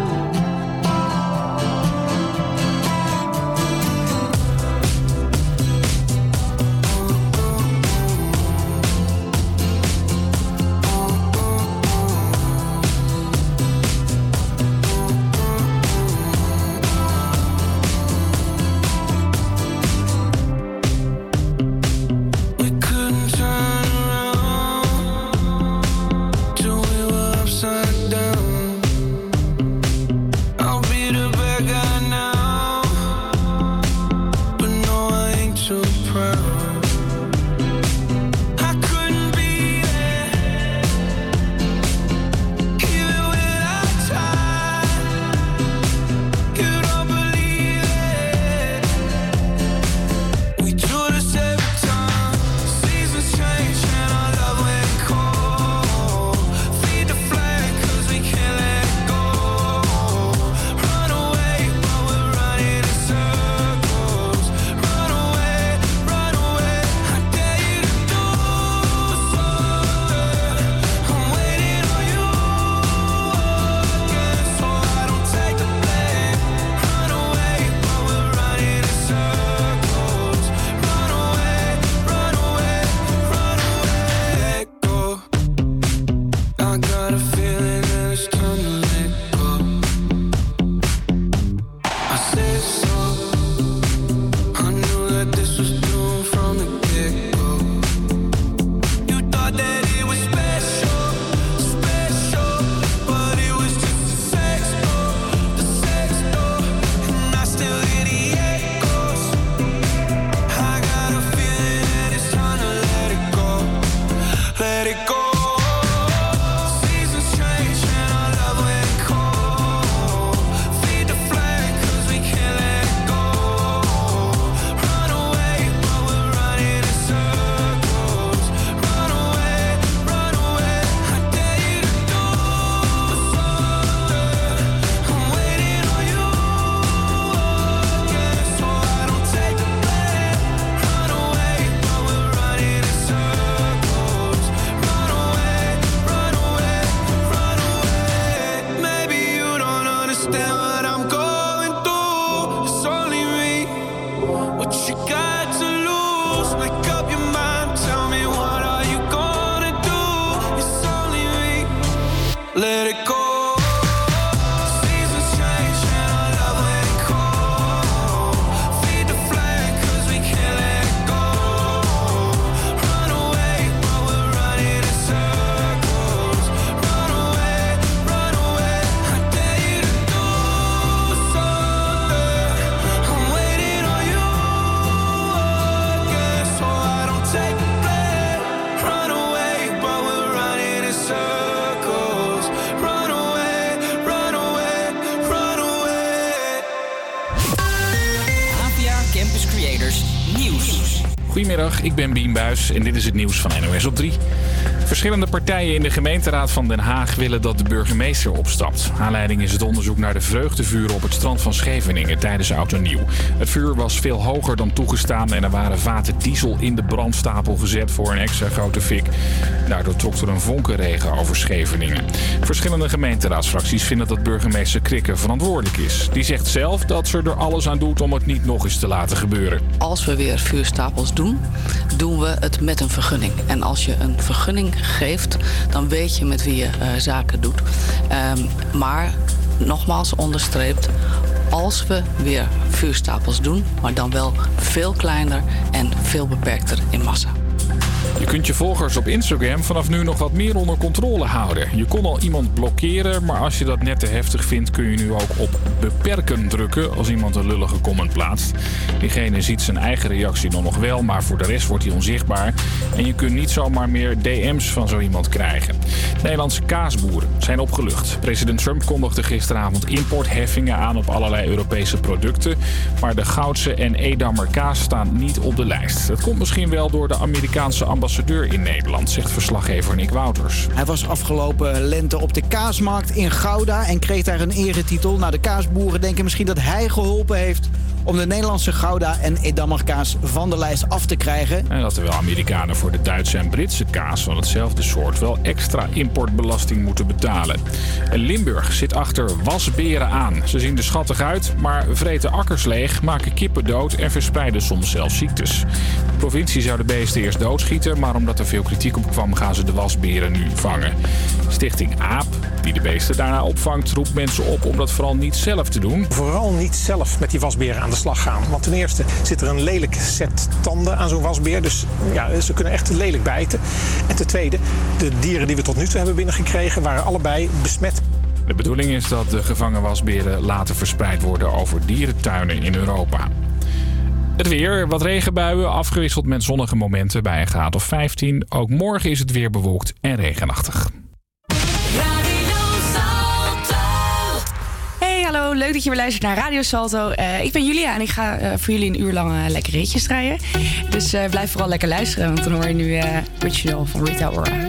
Ik ben Bien Buis en dit is het nieuws van NOS op 3. Verschillende partijen in de gemeenteraad van Den Haag willen dat de burgemeester opstapt. Aanleiding is het onderzoek naar de vreugdevuren op het strand van Scheveningen tijdens Oud en Nieuw. Het vuur was veel hoger dan toegestaan en er waren vaten diesel in de brandstapel gezet voor een extra grote fik. Daardoor trok er een vonkenregen over Scheveningen. Verschillende gemeenteraadsfracties vinden dat burgemeester Krikke verantwoordelijk is. Die zegt zelf dat ze er alles aan doet om het niet nog eens te laten gebeuren. Als we weer vuurstapels doen, doen we het met een vergunning. En als je een vergunning geeft, dan weet je met wie je eh, zaken doet. Ehm, maar nogmaals onderstreept, als we weer vuurstapels doen, maar dan wel veel kleiner en veel beperkter in massa. Je kunt je volgers op Instagram vanaf nu nog wat meer onder controle houden. Je kon al iemand blokkeren, maar als je dat net te heftig vindt, kun je nu ook op beperken drukken als iemand een lullige comment plaatst. Diegene ziet zijn eigen reactie dan nog wel, maar voor de rest wordt hij onzichtbaar. En je kunt niet zomaar meer DM's van zo iemand krijgen. Nederlandse kaasboeren zijn opgelucht. President Trump kondigde gisteravond importheffingen aan op allerlei Europese producten. Maar de Goudse en Edammer kaas staan niet op de lijst. Dat komt misschien wel door de Amerikaanse ambassadeur in Nederland, zegt verslaggever Nick Wouters. Hij was afgelopen lente op de kaasmarkt in Gouda en kreeg daar een eretitel. Nou, de kaasboeren denken misschien dat hij geholpen heeft om de Nederlandse Gouda en Edammer kaas van de lijst af te krijgen. En dat terwijl Amerikanen voor de Duitse en Britse kaas van hetzelfde soort wel extra importbelasting moeten betalen. En Limburg zit achter wasberen aan. Ze zien er schattig uit, maar vreten akkers leeg, maken kippen dood en verspreiden soms zelfs ziektes. De provincie zou de beesten eerst doodschieten, maar omdat er veel kritiek op kwam, gaan ze de wasberen nu vangen. Stichting AAP, die de beesten daarna opvangt, roept mensen op om dat vooral niet zelf te doen. Vooral niet zelf met die wasberen aan de slag gaan. Want ten eerste zit er een lelijk set tanden aan zo'n wasbeer. Dus ja, ze kunnen echt lelijk bijten. En ten tweede, de dieren die we tot nu toe hebben binnengekregen... waren allebei besmet. De bedoeling is dat de gevangen wasberen later verspreid worden over dierentuinen in Europa. Het weer, wat regenbuien, afgewisseld met zonnige momenten bij een graad of 15. Ook morgen is het weer bewolkt en regenachtig. Hey, hallo. Leuk dat je weer luistert naar Radio Salto. Eh, ik ben Julia en ik ga eh, voor jullie een uur lang uh, lekker ritjes draaien. Dus eh, blijf vooral lekker luisteren, want dan hoor je nu uh, Original van Rita Ora.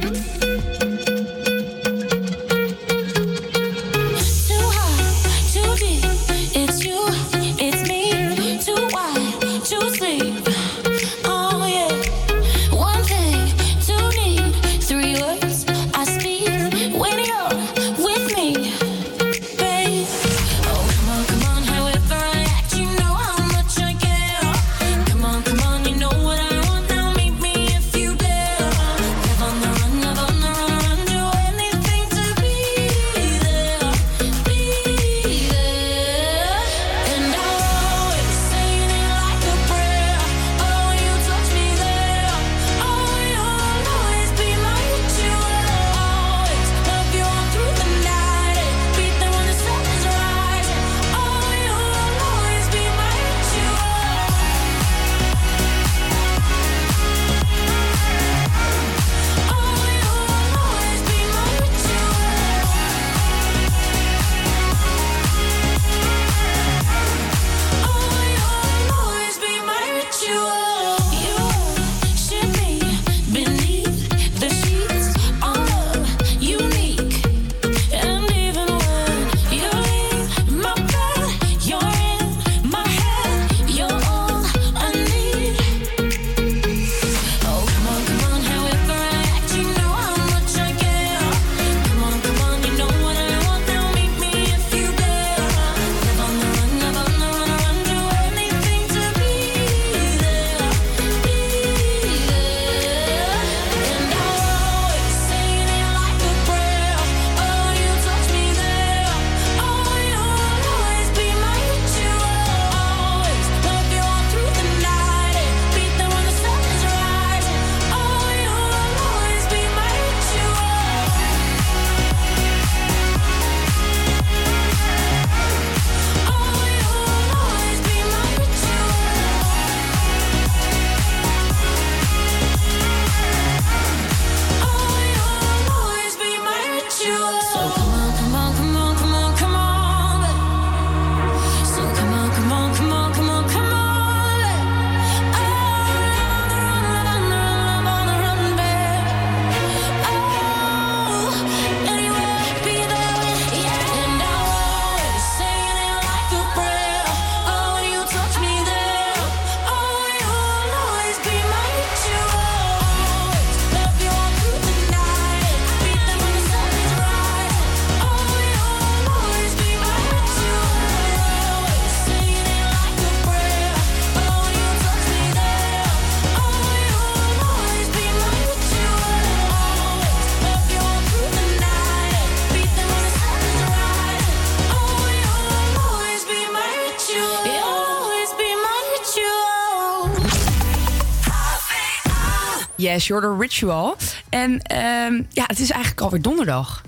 The ritual. En ehm, ja, het is eigenlijk alweer donderdag.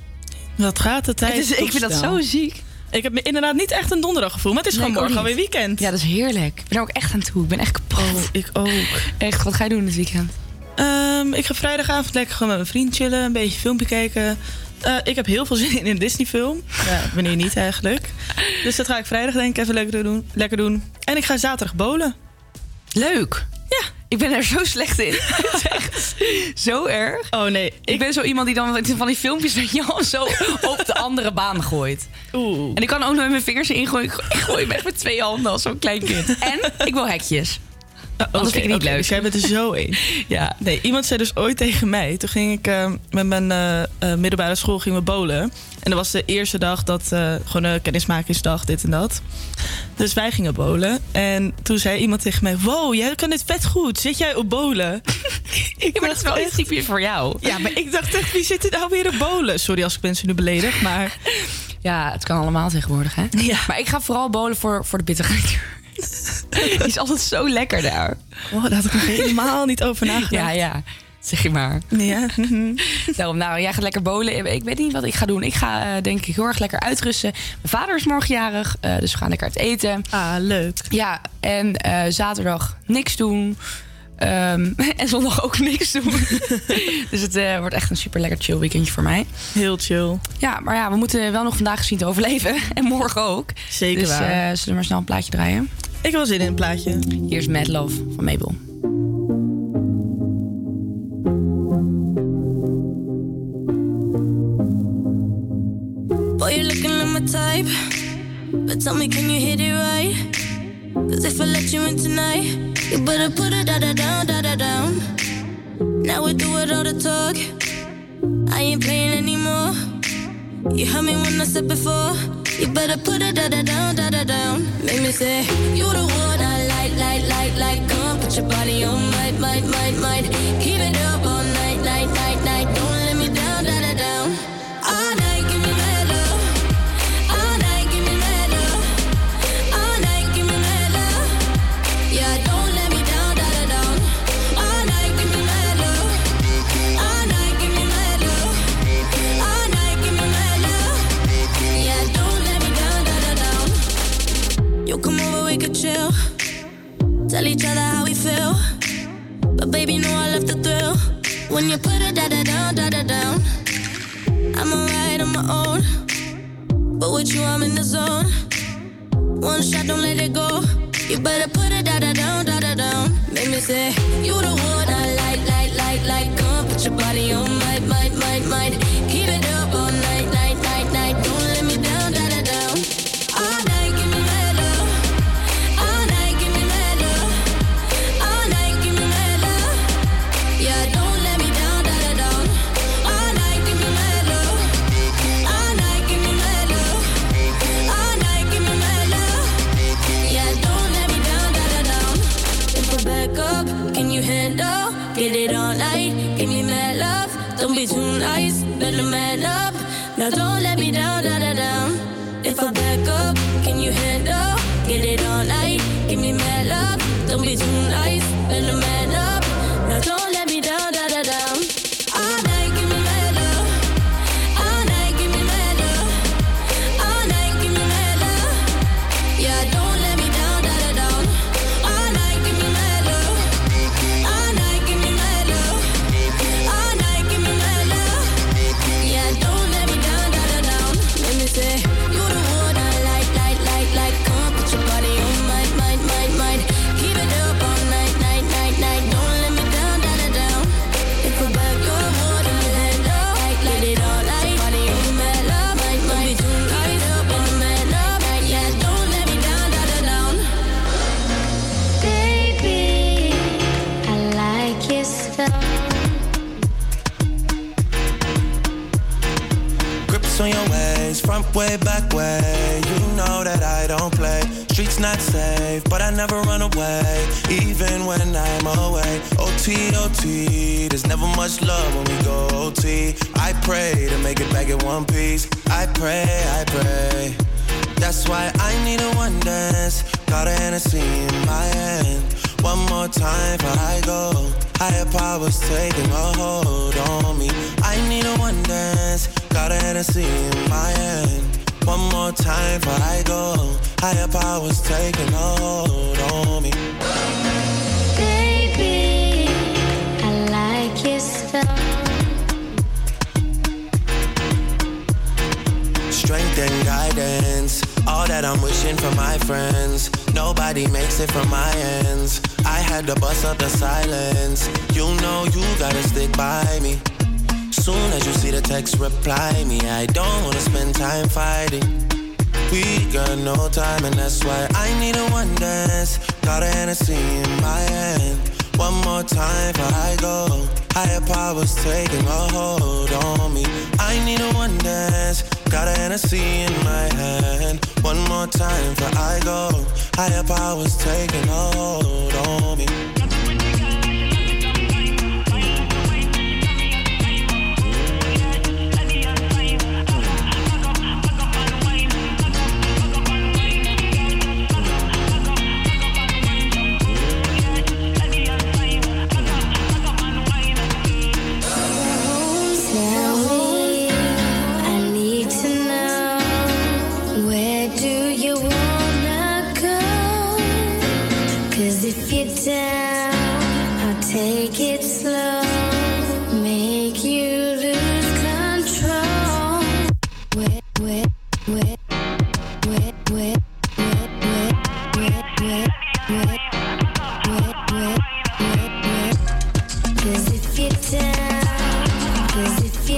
Wat gaat de tijd? Het is- ik vind dat zo ziek. Ik heb me inderdaad niet echt een donderdag gevoel, maar het is Nee, gewoon morgen alweer weekend. Ja, dat is heerlijk. Ik ben er ook echt aan toe. Ik ben echt kapot. Oh, ik ook. Echt, wat ga je doen dit weekend? Ehm, ik ga vrijdagavond lekker gewoon met mijn vriend chillen, een beetje filmpje kijken. Eh, ik heb heel veel zin in een Disney-film. Ja, wanneer niet eigenlijk. Dus dat ga ik vrijdag denk ik even lekker doen. Lekker doen. En ik ga zaterdag bowlen. Leuk. Ja. Ik ben er zo slecht in. Zo erg. Oh nee. Ik, ben zo iemand die dan van die filmpjes dat je al zo op de andere baan gooit. Oeh. En ik kan ook nog met mijn vingers erin gooien. Ik gooi hem echt met twee handen als zo'n klein kind. En ik wil hekjes. Anders vind ik niet leuk. Dus jij bent er zo in. Ja. Nee, iemand zei dus ooit tegen mij. Toen ging ik eh, met mijn eh, eh, middelbare school gingen we bowlen. En dat was de eerste dag dat eh, gewoon een kennismakingsdag, dit en dat. Dus wij gingen bowlen. En toen zei iemand tegen mij: Wow, jij kan dit vet goed. Zit jij op bowlen? ik Ja, maar dat is wel typisch voor jou. Ja, maar ik dacht echt, wie zit er nou weer op bowlen? Sorry als ik mensen nu beledig, maar... Ja, het kan allemaal tegenwoordig, hè? Ja. Maar ik ga vooral bolen voor, voor de bitterheid. Die is altijd zo lekker daar. Oh, daar had ik nog helemaal niet over nagedacht. Ja, ja. Zeg je maar. Ja. Daarom, nou, jij gaat lekker bolen. Ik weet niet wat ik ga doen. Ik ga eh, denk ik heel erg lekker uitrusten. Mijn vader is morgen jarig, eh, dus we gaan lekker uit eten. Ah, leuk. Ja, en eh, zaterdag niks doen. Ehm, en zondag ook niks doen. dus het wordt echt een super lekker chill weekendje voor mij. Heel chill. Ja, maar ja, we moeten wel nog vandaag zien te overleven. En morgen ook. Zeker dus, waar. zullen we maar snel een plaatje draaien? Ik wil zin in een plaatje. Hier is Mad Love van Mabel. My type. But tell me, can you hit it right? Cause if I let you in tonight, you better put it da da down, da da down. Now we do it all the talk. I ain't playing anymore. You heard me when I said before. You better put it da da down, da da down. Make me say, You the one I like, like, like, like. Come put your body on, might, might, might, might. Keep it up all night, Tell each other how we feel. But baby, know I love the thrill. When you put it da da down, da da down. I'm alright on my own. But with you, I'm in the zone. One shot, don't let it go. You better put it da da down, da da down. Make me say, You the one I like, like, like, like. Come put your body on, might,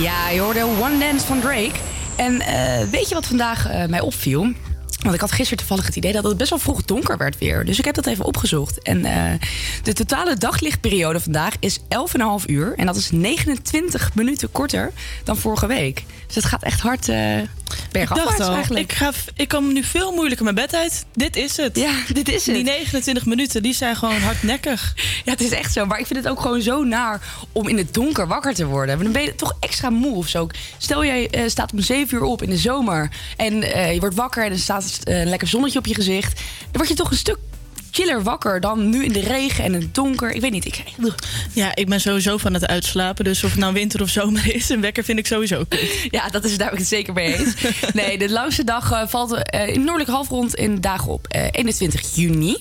Ja, je hoorde One Dance van Drake. En eh, weet je wat vandaag eh, mij opviel? Want ik had gisteren toevallig het idee dat het best wel vroeg donker werd weer. Dus ik heb dat even opgezocht. En eh, de totale daglichtperiode vandaag is 11,5 uur. En dat is 29 minuten korter dan vorige week. Dus het gaat echt hard bergafwaarts al, eigenlijk. ik, ga, ik kom nu veel moeilijker mijn bed uit. Dit is het. Ja, dit is het. Die 29 minuten, die zijn gewoon hardnekkig. Ja, het is echt zo. Maar ik vind het ook gewoon zo naar om in het donker wakker te worden. Want dan ben je toch extra moe of zo. Stel jij eh, staat om 7 uur op in de zomer. En je wordt wakker en er staat een lekker zonnetje op je gezicht. Dan word je toch een stuk chiller wakker dan nu in de regen en in het donker. Ik weet niet. Ik, Ja, ik ben sowieso van het uitslapen. Dus of het nou winter of zomer is, een wekker vind ik sowieso. Ja, dat is daar ook zeker mee eens. Nee, de langste dag eh, valt eh, in het noordelijk halfrond in dagen op eh, 21 juni.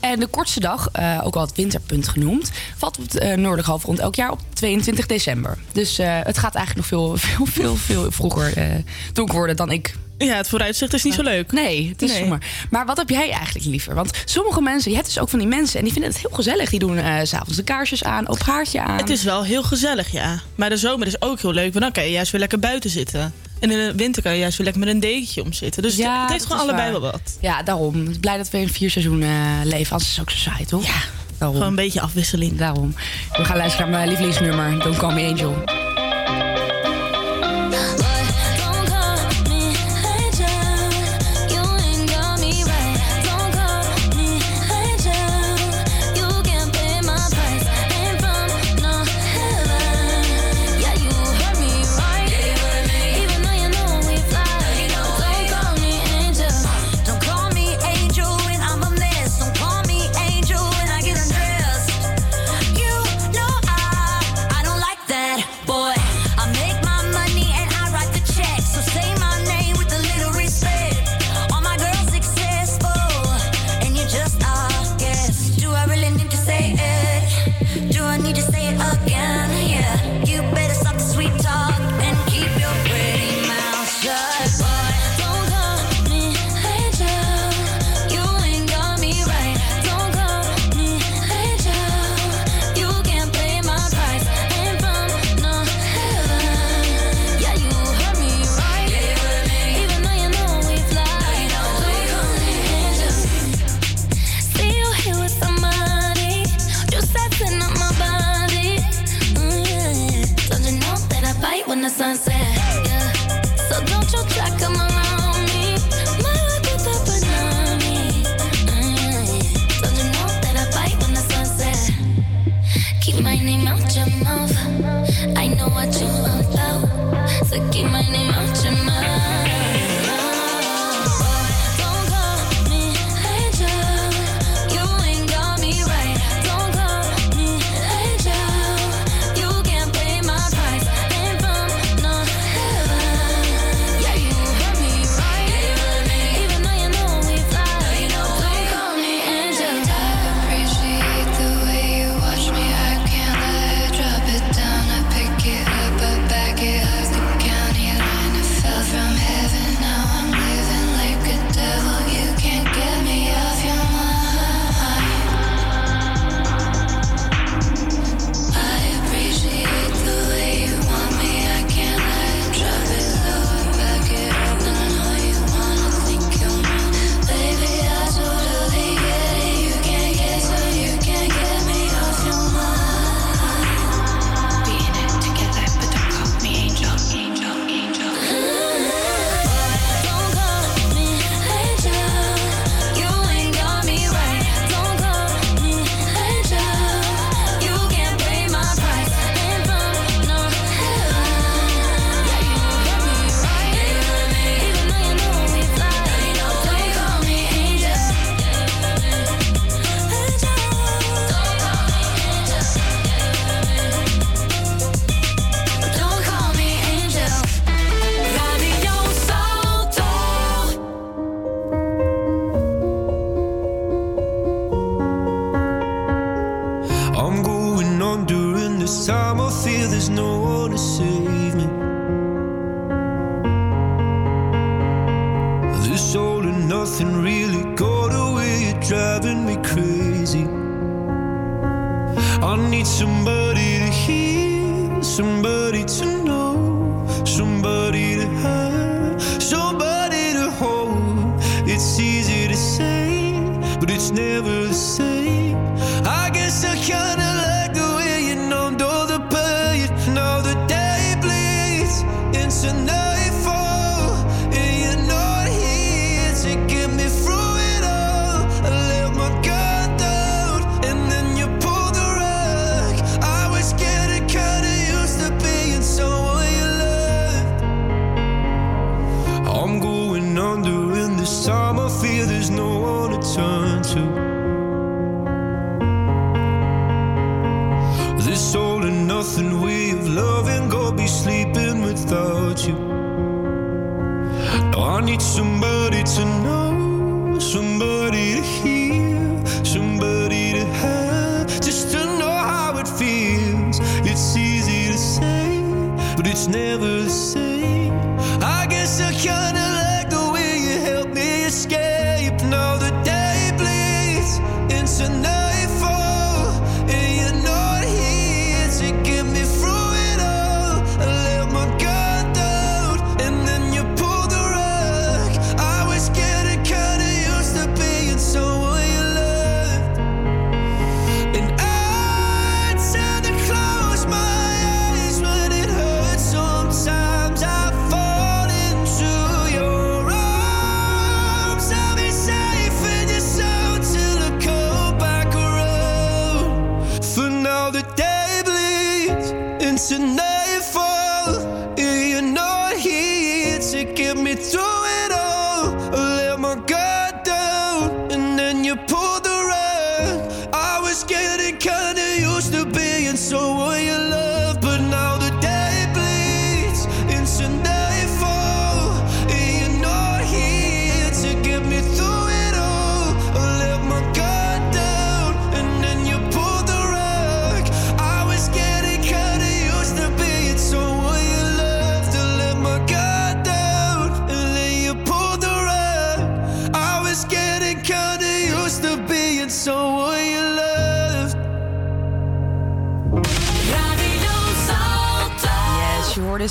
En de kortste dag, eh, ook wel het winterpunt genoemd, valt op het eh, noordelijk halfrond elk jaar op 22 december. Dus eh, het gaat eigenlijk nog veel, veel, veel, veel vroeger donker worden dan ik. Ja, het vooruitzicht is niet zo leuk. Nee, het is Nee. zomaar. Maar wat heb jij eigenlijk liever? Want sommige mensen, je hebt dus ook van die mensen en die vinden het heel gezellig. Die doen s s'avonds de kaarsjes aan, op haartje aan. Het is wel heel gezellig, ja. Maar de zomer is ook heel leuk, want dan kan je juist weer lekker buiten zitten. En in de winter kan je juist weer lekker met een dekentje om zitten. Dus Ja, het heeft gewoon allebei waar. wel wat. Ja, daarom. Blij dat we in vier seizoenen eh, leven. Anders is het ook zo saai, toch? Ja, daarom. Gewoon een beetje afwisseling. Daarom. We gaan luisteren naar mijn lievelingsnummer. Don't Call Me Angel. out your mouth. So keep my name out your mouth.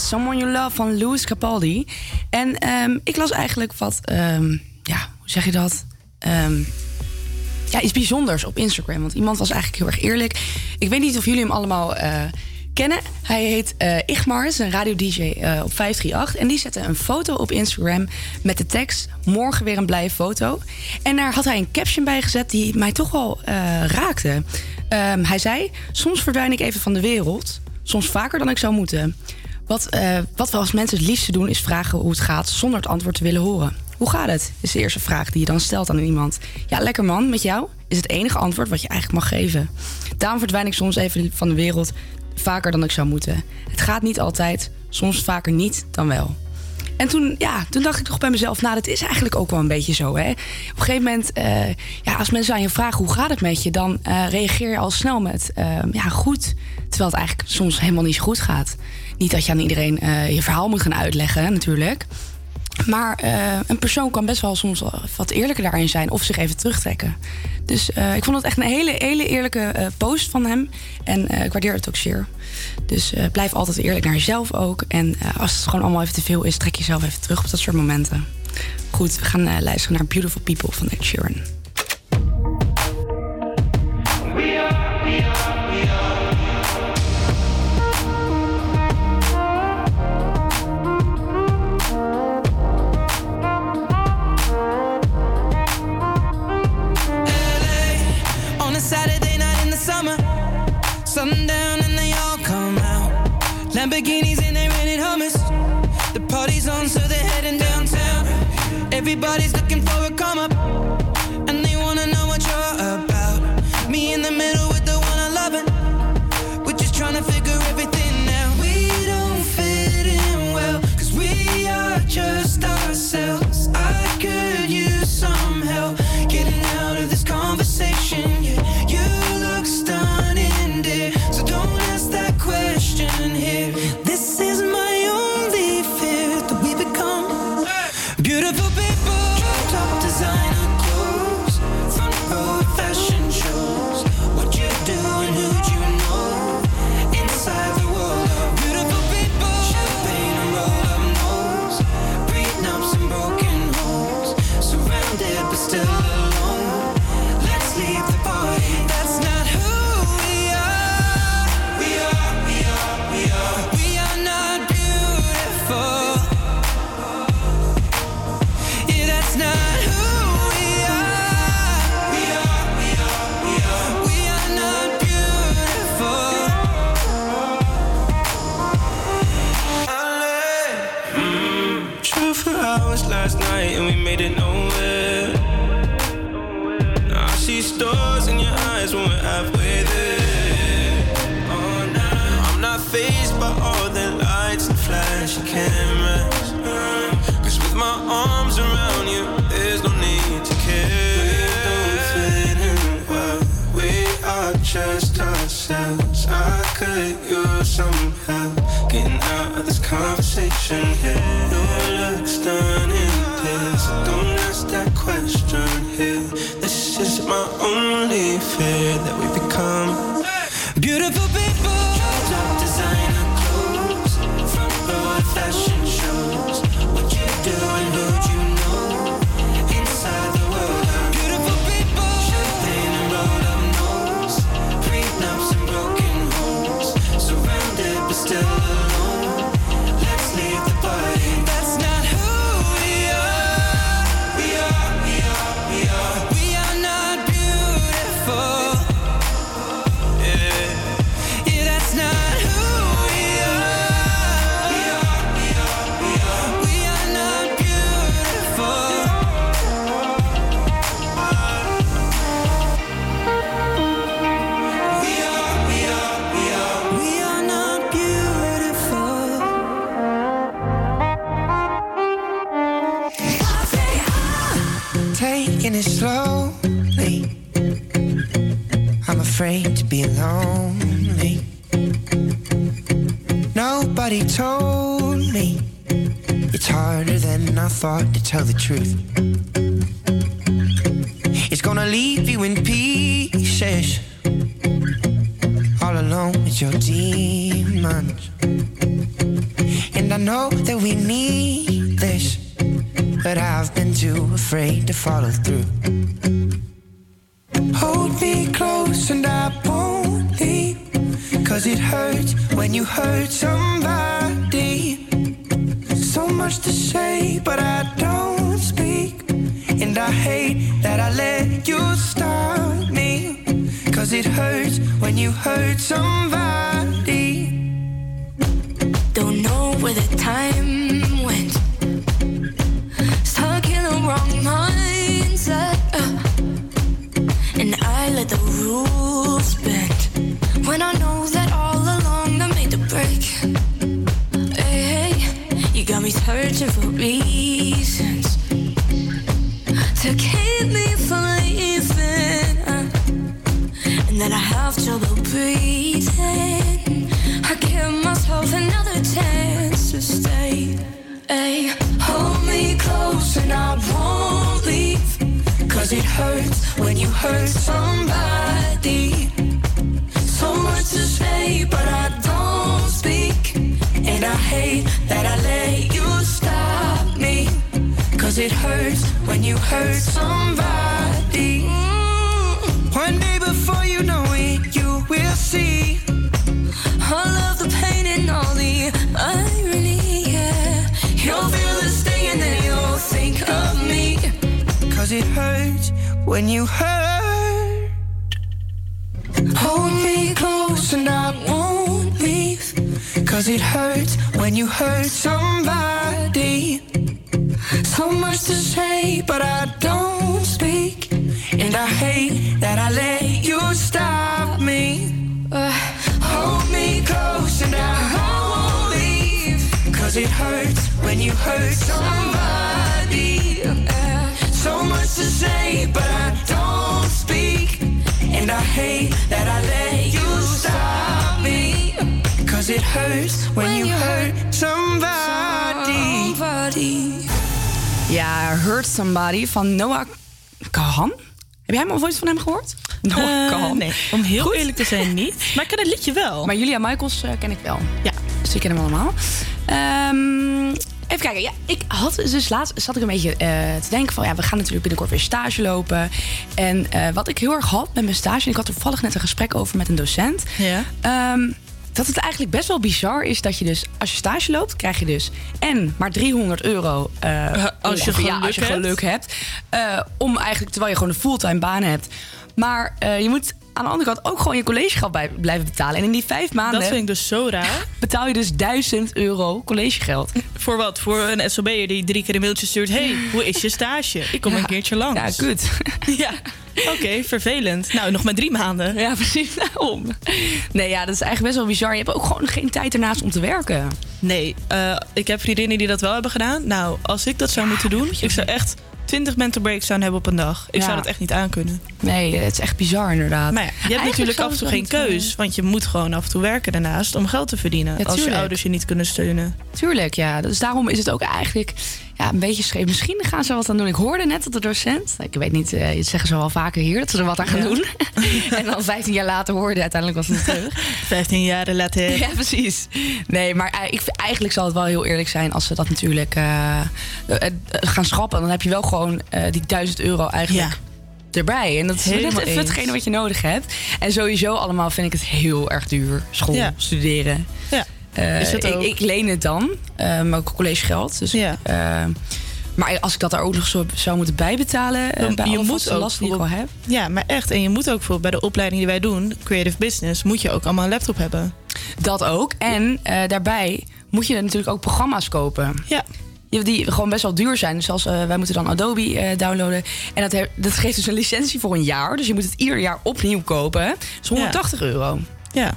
Someone You Love van Louis Capaldi. En ehm, ik las eigenlijk wat, ehm, ja, hoe zeg je dat? Ehm, ja, iets bijzonders op Instagram. Want iemand was eigenlijk heel erg eerlijk. Ik weet niet of jullie hem allemaal eh, kennen. Hij heet uh, Igmar, is een radio-dj eh, op 538. En die zette een foto op Instagram met de tekst... morgen weer een blije foto. En daar had hij een caption bij gezet die mij toch wel raakte. Hij zei, soms verdwijn ik even van de wereld. Soms vaker dan ik zou moeten. Wat, eh, wat we als mensen het liefste doen is vragen hoe het gaat... zonder het antwoord te willen horen. Hoe gaat het? Is de eerste vraag die je dan stelt aan iemand. Ja, lekker man, met jou? Is het enige antwoord wat je eigenlijk mag geven. Daarom verdwijn ik soms even van de wereld vaker dan ik zou moeten. Het gaat niet altijd, soms vaker niet dan wel. En toen, ja, toen dacht ik toch bij mezelf, nou, dat is eigenlijk ook wel een beetje zo. Hè? Op een gegeven moment, eh, ja, als mensen aan je vragen hoe gaat het met je, dan eh, reageer je al snel met ja, goed. Terwijl het eigenlijk soms helemaal niet zo goed gaat. Niet dat je aan iedereen eh, je verhaal moet gaan uitleggen, natuurlijk. Maar eh, een persoon kan best wel soms wat eerlijker daarin zijn of zich even terugtrekken. Dus eh, ik vond het echt een hele, hele eerlijke post van hem. En ik waardeer het ook zeer. Dus blijf altijd eerlijk naar jezelf ook. En als het gewoon allemaal even te veel is, trek jezelf even terug op dat soort momenten. Goed, we gaan luisteren naar Beautiful People van Ed Sheeran. Lamborghinis and they rented hummus. The party's on, so they're heading downtown. Everybody's looking for a come up, nowhere. Now I see stars in your eyes when we're halfway there. Oh, nah. I'm not phased by all the lights and flashy cameras. Cause with my arms around you, there's no need to care. We don't fit in well. We are just ourselves. I could use some help getting out of this conversation here. Question here. This is my only fear that we become beautiful thought to tell the truth. It's gonna leave you in pieces, all alone with your demons. And I know that we need this, but I've been too afraid to follow through. Cause it hurts when you hurt somebody. Uh, so much to say, but I don't speak. And I hate that I let you stop me. Cause it hurts when you hurt somebody. Ja, Hurt Somebody van Noah Kahan. Heb jij hem ooit van hem gehoord? Noah Eh, Kahan. nee, om heel eerlijk te zijn niet. Maar ik ken het liedje wel. Maar Julia Michaels eh, ken ik wel. Ja. Dus ik ken hem allemaal. Ehm, even kijken. Ja, ik had dus laatst zat ik een beetje eh, te denken van... ja, we gaan natuurlijk binnenkort weer stage lopen. En eh, wat ik heel erg had met mijn stage... en ik had toevallig net een gesprek over met een docent... Ja. Ehm, dat het eigenlijk best wel bizar is dat je dus... als je stage loopt, krijg je dus... en maar 300 euro eh, als je ongeveer, ja, geluk als je hebt. geluk hebt. om eigenlijk, terwijl je gewoon een fulltime baan hebt. Maar je moet aan de andere kant ook gewoon je collegegeld bij, blijven betalen. En in die vijf maanden... Dat vind ik dus zo raar. Betaal je dus 1000 euro collegegeld. Voor wat? Voor een SOB'er die drie keer een mailtje stuurt... hey, hoe is je stage? Ik kom Ja. een keertje langs. Ja, kut. ja, oké, vervelend. Nou, nog maar drie maanden. Ja, precies daarom. Nee, ja, dat is eigenlijk best wel bizar. Je hebt ook gewoon geen tijd ernaast om te werken. Nee, eh, ik heb vriendinnen die dat wel hebben gedaan. Nou, als ik dat zou moeten doen... ik zou echt 20 mental breakdown hebben op een dag. Ik Ja. zou dat echt niet aankunnen. Nee, het is echt bizar inderdaad. Maar ja, je hebt natuurlijk af en toe geen keus. Want je moet gewoon af en toe werken daarnaast om geld te verdienen. Ja, als je ouders je niet kunnen steunen. Tuurlijk, ja. Dus daarom is het ook eigenlijk ja, een beetje scheef. Misschien gaan ze wat aan doen. Ik hoorde net dat de docent... Ik weet niet, dat zeggen ze wel vaker hier... dat ze er wat aan gaan Ja. doen. en dan 15 jaar later hoorde uiteindelijk was het terug. 15 jaar later. Ja, precies. Nee, maar eh, ik, eigenlijk zal het wel heel eerlijk zijn... als ze dat natuurlijk eh, gaan schrappen. Dan heb je wel gewoon die 1000 euro eigenlijk... Erbij. En dat is Helemaal net even hetgene wat je nodig hebt. En sowieso allemaal vind ik het heel erg duur. School, Ja. studeren. Ja, Eh, is dat ik, ook. ik leen het dan, eh, maar ook collegegeld. Dus, Ja. eh, maar als ik dat er ook nog zo zou moeten bijbetalen... bij je moet vaste ook lasten die ik al heb... Ja, maar echt. En je moet ook bijvoorbeeld bij de opleiding die wij doen, Creative Business, moet je ook allemaal een laptop hebben. Dat ook. En daarbij moet je natuurlijk ook programma's kopen. Ja. Die gewoon best wel duur zijn. Dus als, eh, wij moeten dan Adobe downloaden. En dat, he- dat geeft dus een licentie voor een jaar. Dus je moet het ieder jaar opnieuw kopen. Dat is 180 euro. Ja.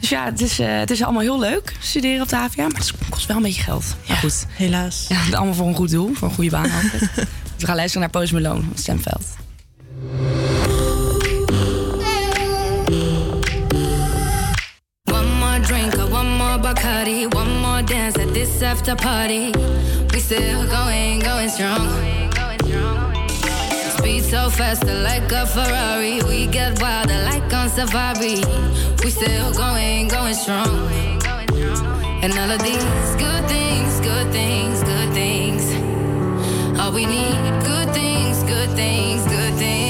Dus ja, het is, eh, het is allemaal heel leuk studeren op de HVA. Maar het kost wel een beetje geld. Ja, goed. Helaas. Ja, allemaal voor een goed doel. Voor een goede baan altijd. We gaan luisteren naar Post Malone van Stemveld. One more drink one more Bacardi, one more dance at this after party. We still going, going strong. Speed so faster like a Ferrari. We get wilder like on safari. We still going, going strong. And all of these good things, good things, good things. All we need, good things, good things, good things.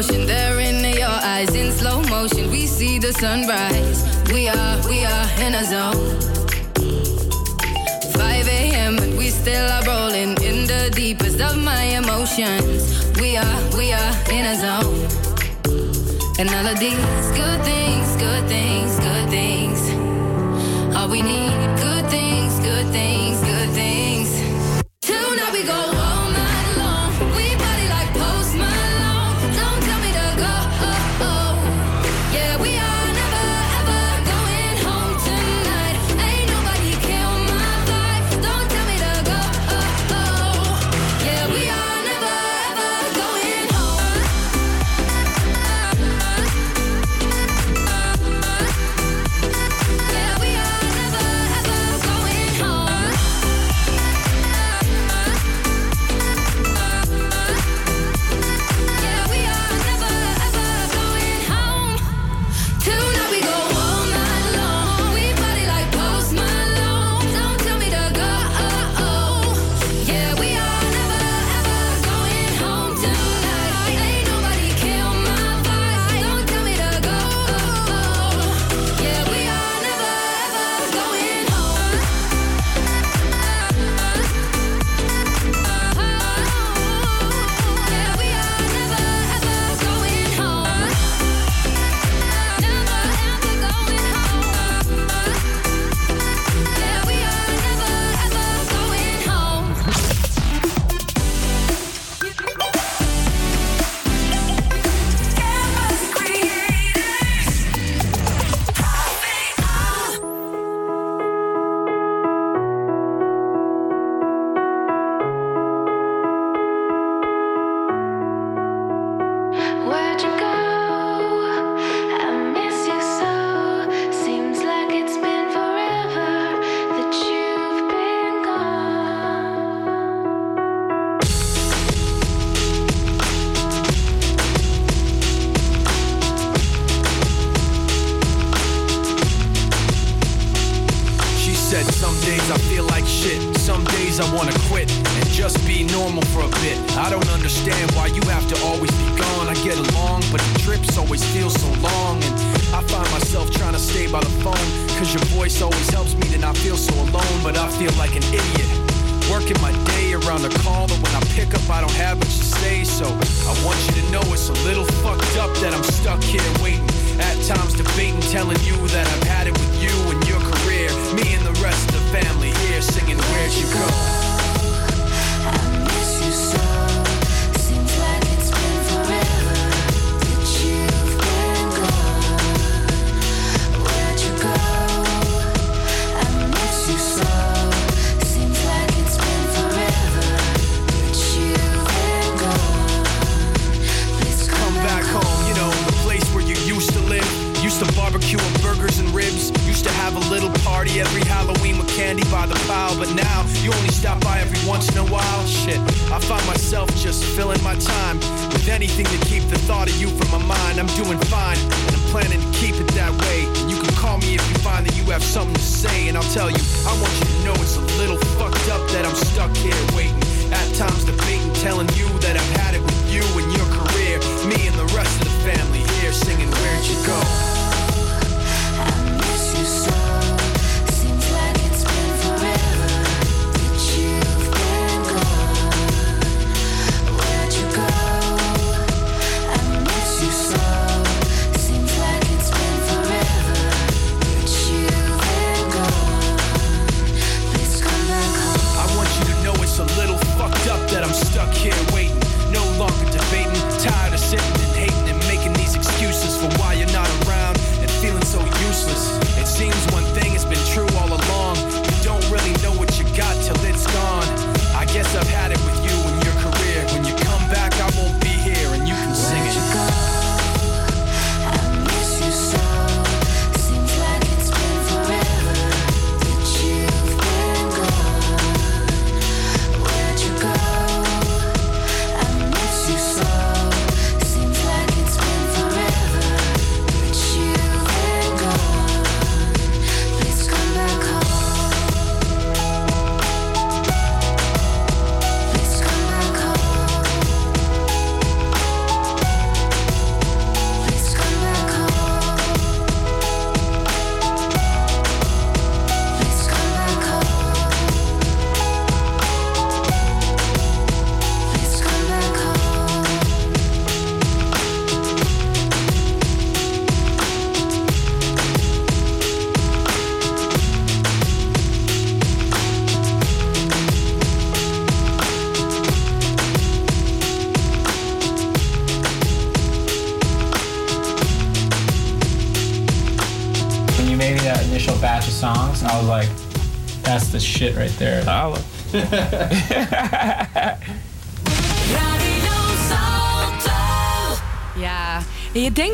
ocean. They're in your eyes in slow motion. We see the sunrise. We are, we are in a zone. 5 a.m. and we still are rolling in the deepest of my emotions. We are, we are in a zone. And all of these good things, good things, good things. All we need.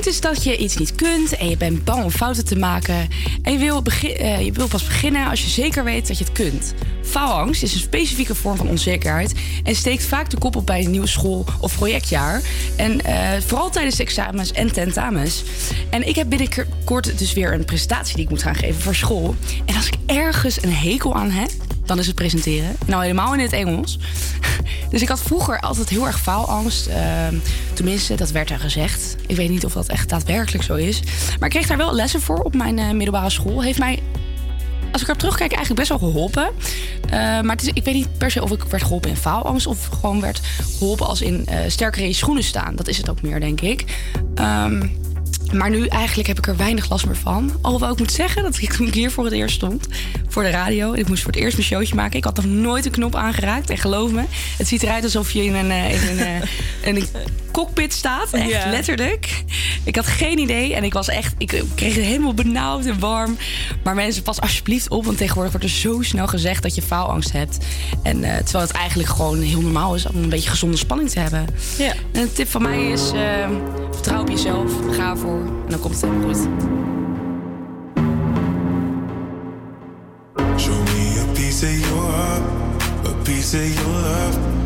Dus dat je iets niet kunt en je bent bang om fouten te maken. En je wil, eh, je wil pas beginnen als je zeker weet dat je het kunt. Faalangst is een specifieke vorm van onzekerheid en steekt vaak de kop op bij een nieuwe school- of projectjaar. En eh, vooral tijdens de examens en tentamens. En ik heb binnenkort dus weer een presentatie die ik moet gaan geven voor school. En als ik ergens een hekel aan heb, dan is het presenteren. Nou, helemaal in het Engels. Dus ik had vroeger altijd heel erg faalangst. Ehm, tenminste, dat werd er gezegd. Ik weet niet of dat echt daadwerkelijk zo is. Maar ik kreeg daar wel lessen voor op mijn eh, middelbare school. Heeft mij, als ik erop terugkijk, eigenlijk best wel geholpen. Eh, maar het is, ik weet niet per se of ik werd geholpen in faalangst... of gewoon werd geholpen als in eh, sterker in je schoenen staan. Dat is het ook meer, denk ik. Ehm, maar nu eigenlijk heb ik er weinig last meer van. Alhoewel ik moet zeggen dat ik toen ik hier voor het eerst stond, voor de radio, ik moest voor het eerst mijn showtje maken. Ik had nog nooit een knop aangeraakt. En geloof me, het ziet eruit alsof je in een, in een, in een cockpit staat. Echt letterlijk. Ik had geen idee en ik was echt, ik kreeg het helemaal benauwd en warm. Maar mensen, pas alsjeblieft op, want tegenwoordig wordt er zo snel gezegd dat je faalangst hebt. En eh, terwijl het eigenlijk gewoon heel normaal is om een beetje gezonde spanning te hebben. Ja. En een tip van mij is: eh, vertrouw op jezelf, ga ervoor en dan komt het helemaal goed. Show me a piece of your heart, a piece of your love.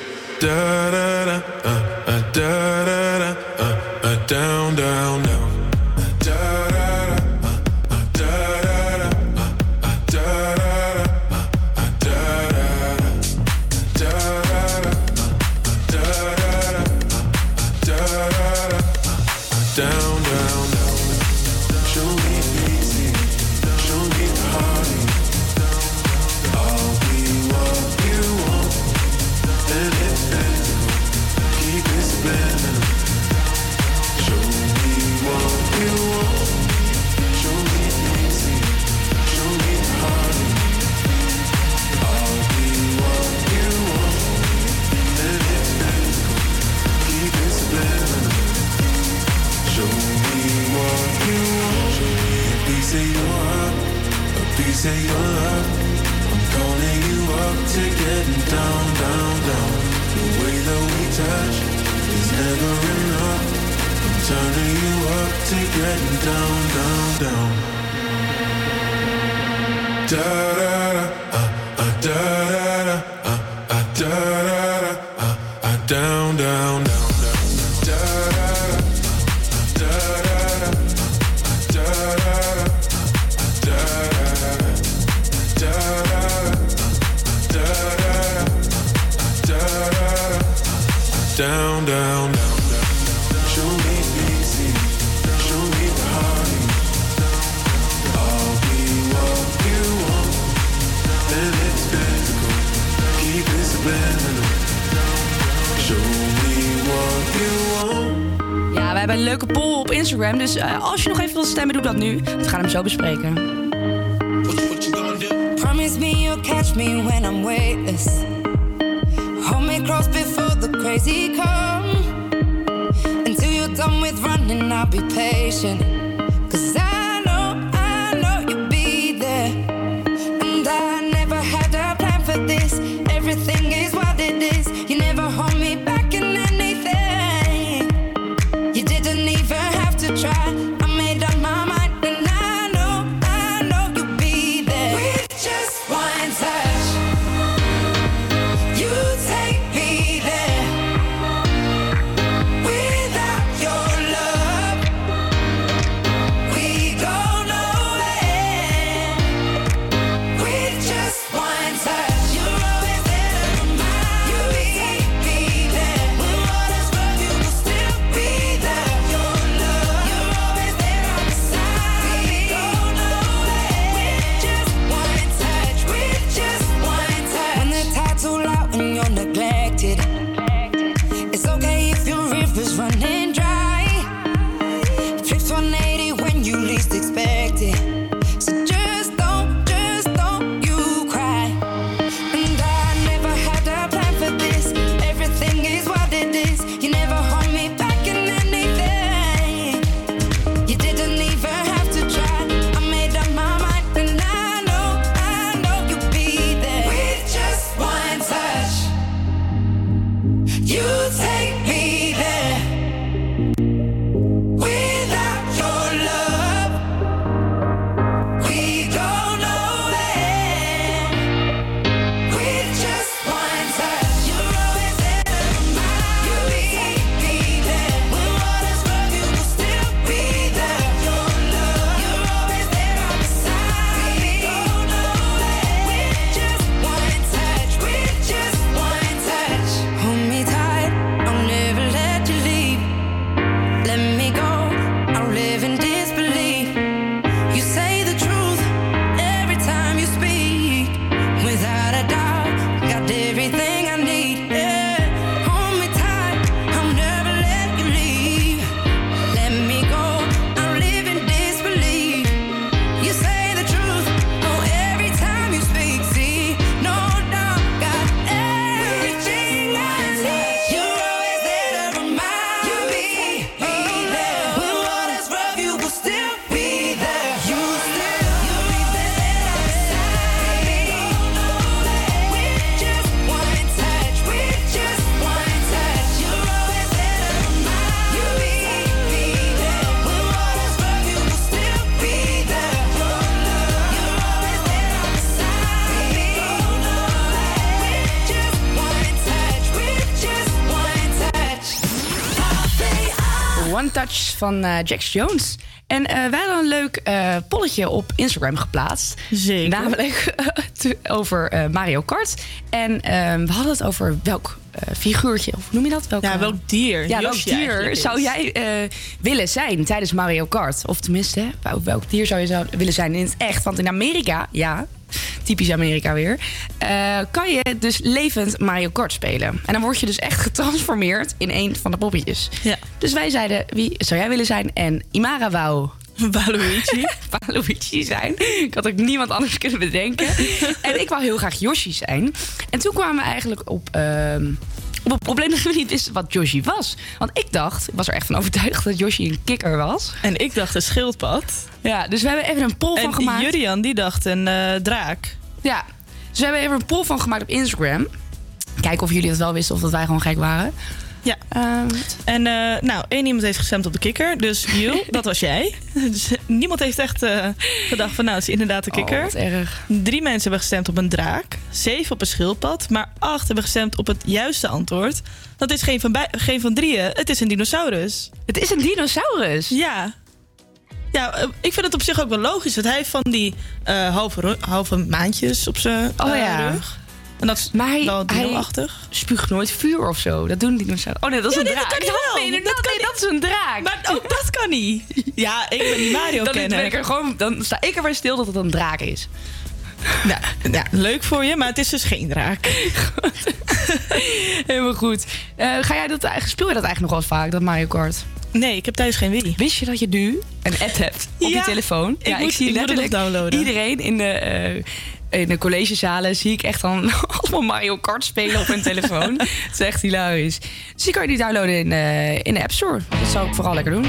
Da da da, uh, uh, da da da, uh, uh, down, down, down. Turning you up to getting down, down, down. Da da da, uh, uh, da da leuke poll op Instagram. Dus eh, als je nog even wilt stemmen, doe dat nu. We gaan hem zo bespreken. Promise me you'll catch me when I'm weightless. Hold me close before the crazy come. Until you're done with running, I'll be patient. Van eh, Jax Jones. En eh, wij hadden een leuk eh, polletje op Instagram geplaatst. Zeker. Namelijk over Mario Kart. En eh, we hadden het over welk figuurtje, of noem je dat? Welk, Ja, welk dier Ja, welk dier zou jij willen zijn tijdens Mario Kart? Of tenminste, welk dier zou je zou willen zijn in het echt? Want in Amerika, ja, typisch Amerika weer, eh, kan je dus levend Mario Kart spelen. En dan word je dus echt getransformeerd in een van de poppetjes. Ja. Dus wij zeiden, wie zou jij willen zijn? En Imara wou... Waluigi. Waluigi zijn. Ik had ook niemand anders kunnen bedenken. en ik wou heel graag Yoshi zijn. En toen kwamen we eigenlijk op... ehm, op het probleem dat we niet wisten wat Yoshi was. Want ik dacht, ik was er echt van overtuigd dat Yoshi een kikker was. En ik dacht een schildpad. Ja, dus we hebben even een poll van En gemaakt. Jurian die dacht een eh, draak. Ja, dus we hebben even een poll van gemaakt op Instagram. Kijken of jullie het wel wisten of dat wij gewoon gek waren. Ja. en eh, nou, één iemand heeft gestemd op de kikker. Dus Jules, dat was jij. Dus niemand heeft echt eh, gedacht van nou, het is inderdaad de kikker. Oh, wat erg. Drie mensen hebben gestemd op een draak. Zeven op een schildpad. Maar acht hebben gestemd op het juiste antwoord. Dat is geen van, bij, geen van drieën. Het is een dinosaurus. Het is een dinosaurus? Ja. Ja, eh, ik vind het op zich ook wel logisch. Want hij heeft van die eh, halve, halve maandjes op zijn Oh eh, ja. rug. En dat is Maar hij, wel hij dino-achtig. spuugt nooit vuur of zo. Dat doen dinosaurus. Oh nee, dat is Ja, een nee, dat draak. kan hij wel. Nee, nee, Dat dat, kan nee, dat is een draak. Maar ook dat kan niet. Ja, ik ben die Mario dan, kenner. ben ik er gewoon, dan sta ik er bij stil dat het een draak is. Nou, ja, leuk voor je, maar het is dus geen draak. Helemaal goed. Eh, ga jij dat, speel je dat eigenlijk nog wel vaak, dat Mario Kart? Nee, ik heb thuis geen Wii. Wist je dat je nu een app hebt op Ja, je telefoon? ik moet- ik moet het nog downloaden. Iedereen in de, eh, in de collegezalen zie ik echt dan allemaal Mario Kart spelen op hun telefoon. Het is echt hilarisch. Dus die kan je die downloaden in, eh, in de App Store. Dat zou ik vooral lekker doen.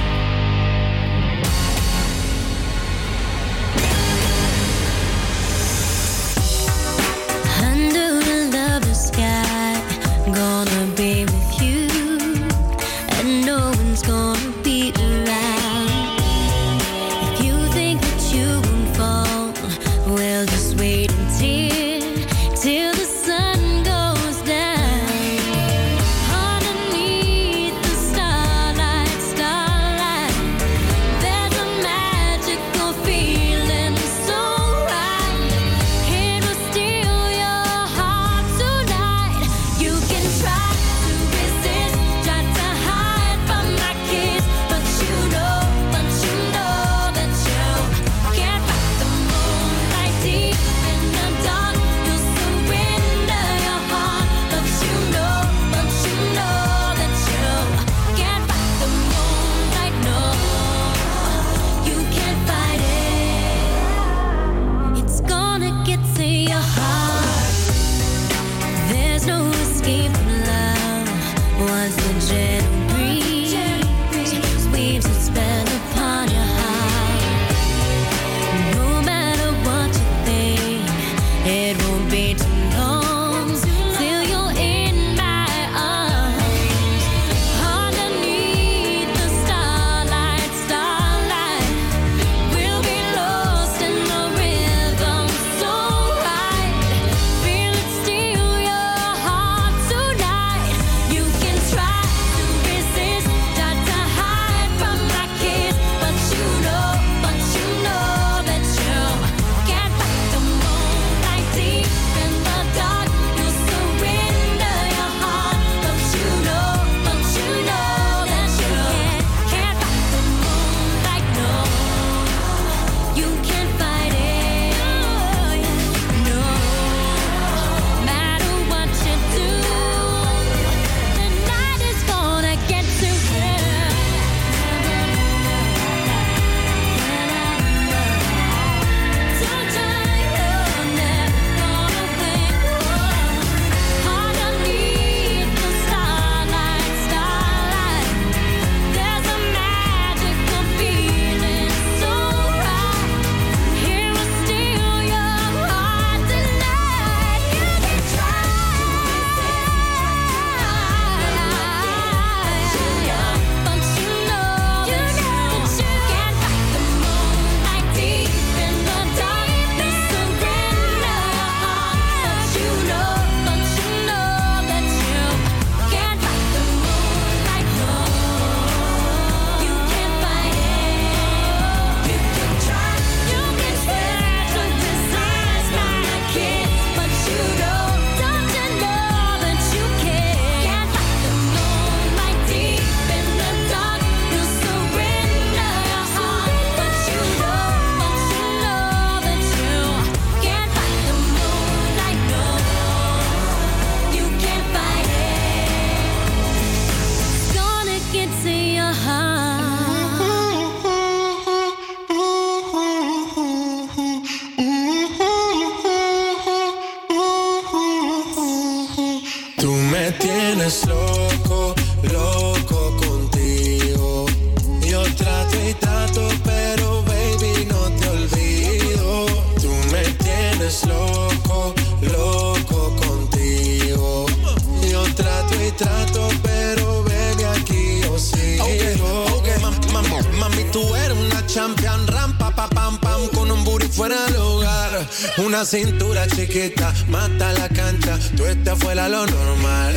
Tú eres una champion, rampa, pa, pam, pam, con un booty fuera del hogar. Una cintura chiquita, mata la cancha. Tú estás fuera lo normal.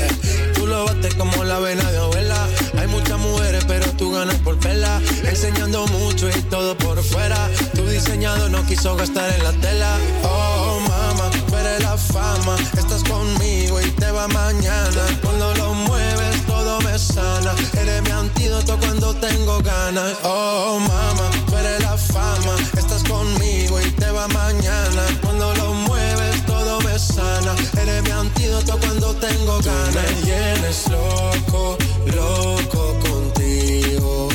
Tú lo bates como la vena de abuela. Hay muchas mujeres, pero tú ganas por vela. Enseñando mucho y todo por fuera. Tu diseñado no quiso gastar en la tela. Oh, mama, tú la fama. Estás conmigo y te va mañana. Sana. Eres mi antídoto cuando tengo ganas. Oh, mama, tú eres la fama. Estás conmigo y te va mañana. Cuando lo mueves, todo me sana. Eres mi antídoto cuando tengo ganas. Tú me tienes loco, loco contigo.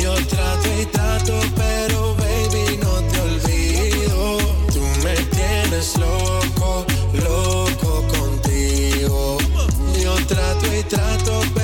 Yo trato y trato, pero baby, no te olvido. Tú me tienes loco, loco contigo. Yo trato y trato, pero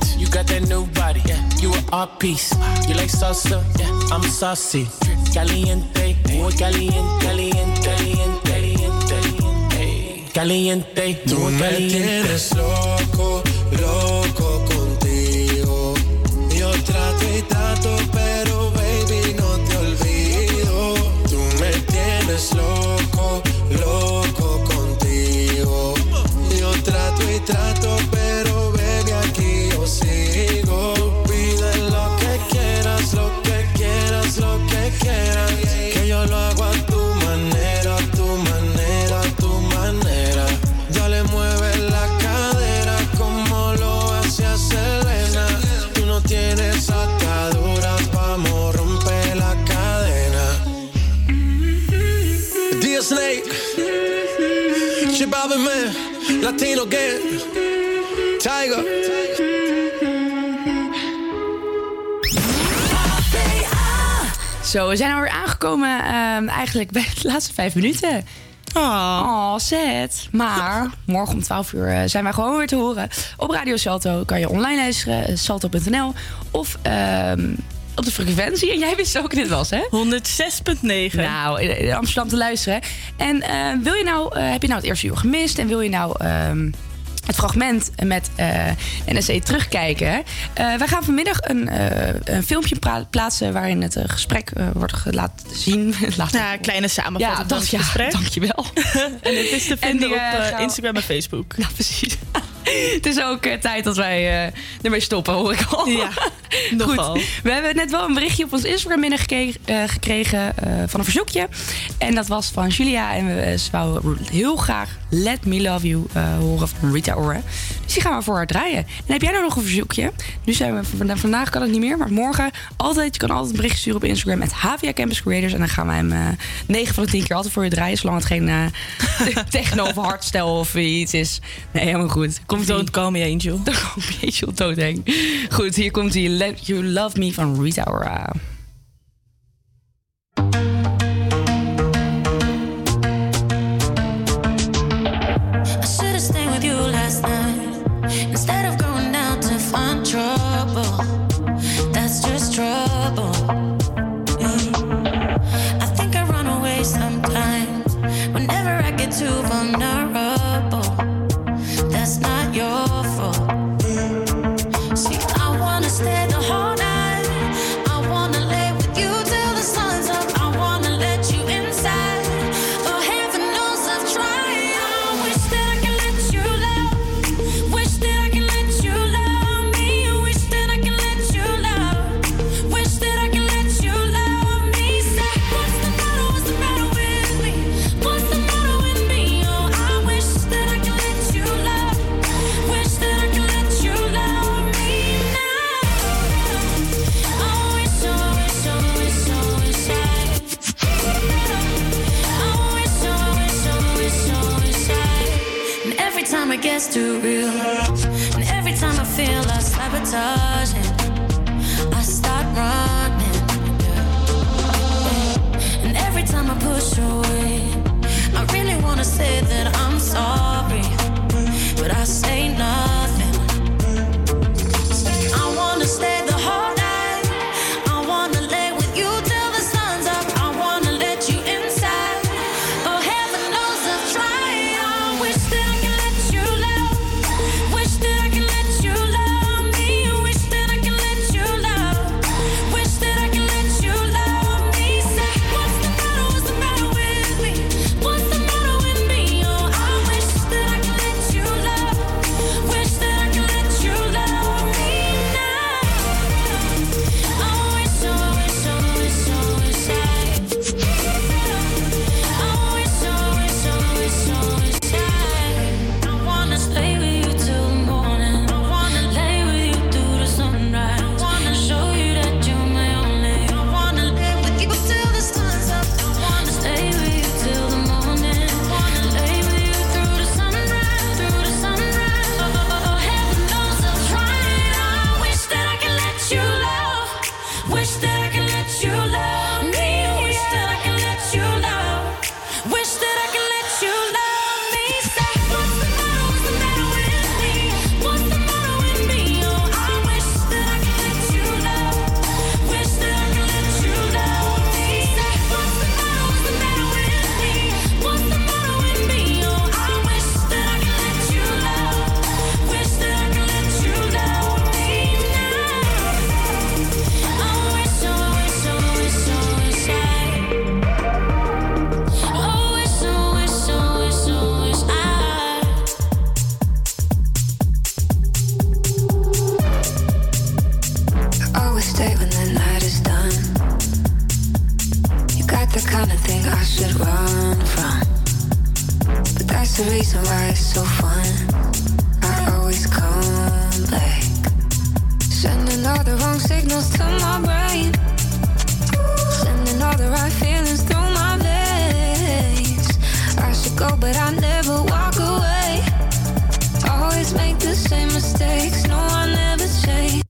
You got that new body, yeah. You an art piece. You like salsa, yeah. I'm saucy. Caliente, muy caliente, caliente, caliente, caliente, caliente, Tú me caliente. tienes loco, loco contigo. Yo trato y trato, pero baby, no te olvido. Tú me tienes loco Latino Gang, Tiger. Zo, we zijn alweer aangekomen ehm, eigenlijk bij de laatste vijf minuten. Oh, zet. Maar morgen om 12 uur eh, zijn wij gewoon weer te horen. Op Radio Salto kan je online luisteren, eh, salto.nl. Of ehm, op de frequentie. En jij wist ook dit was, hè? 106.9. Nou, in, Amsterdam te luisteren. En eh, wil je nou, eh, heb je nou het eerste uur gemist? En wil je nou... ehm, het fragment met eh NSC terugkijken. Wij gaan vanmiddag een, een filmpje plaatsen waarin het gesprek wordt laten zien. laten Ja, kleine samenvatting Ja, van dat- het ja, gesprek. dankjewel. en het is te En vinden die, op Instagram en Facebook. Ja, precies. Het is ook eh, tijd dat wij eh, ermee stoppen, hoor ik al. Ja, nogal. Goed, we hebben net wel een berichtje op ons Instagram binnengekregen eh, gekregen, van een verzoekje. En dat was van Julia. En we, ze wou heel graag Let Me Love You horen van Rita Ora. Dus die gaan we voor haar draaien. En heb jij nou nog een verzoekje? Nu zijn we, vanda- vandaag kan het niet meer, maar morgen altijd. Je kan altijd een berichtje sturen op Instagram met HVA Campus Creators. En dan gaan wij hem eh 9 van de 10 keer altijd voor je draaien. Zolang het geen eh, techno of hardstyle of iets is. Nee, helemaal goed. Komt Don't Call Me Angel. Don't Call Me Angel, doodheen. Goed, hier komt die Let You Love Me van Rita Ora.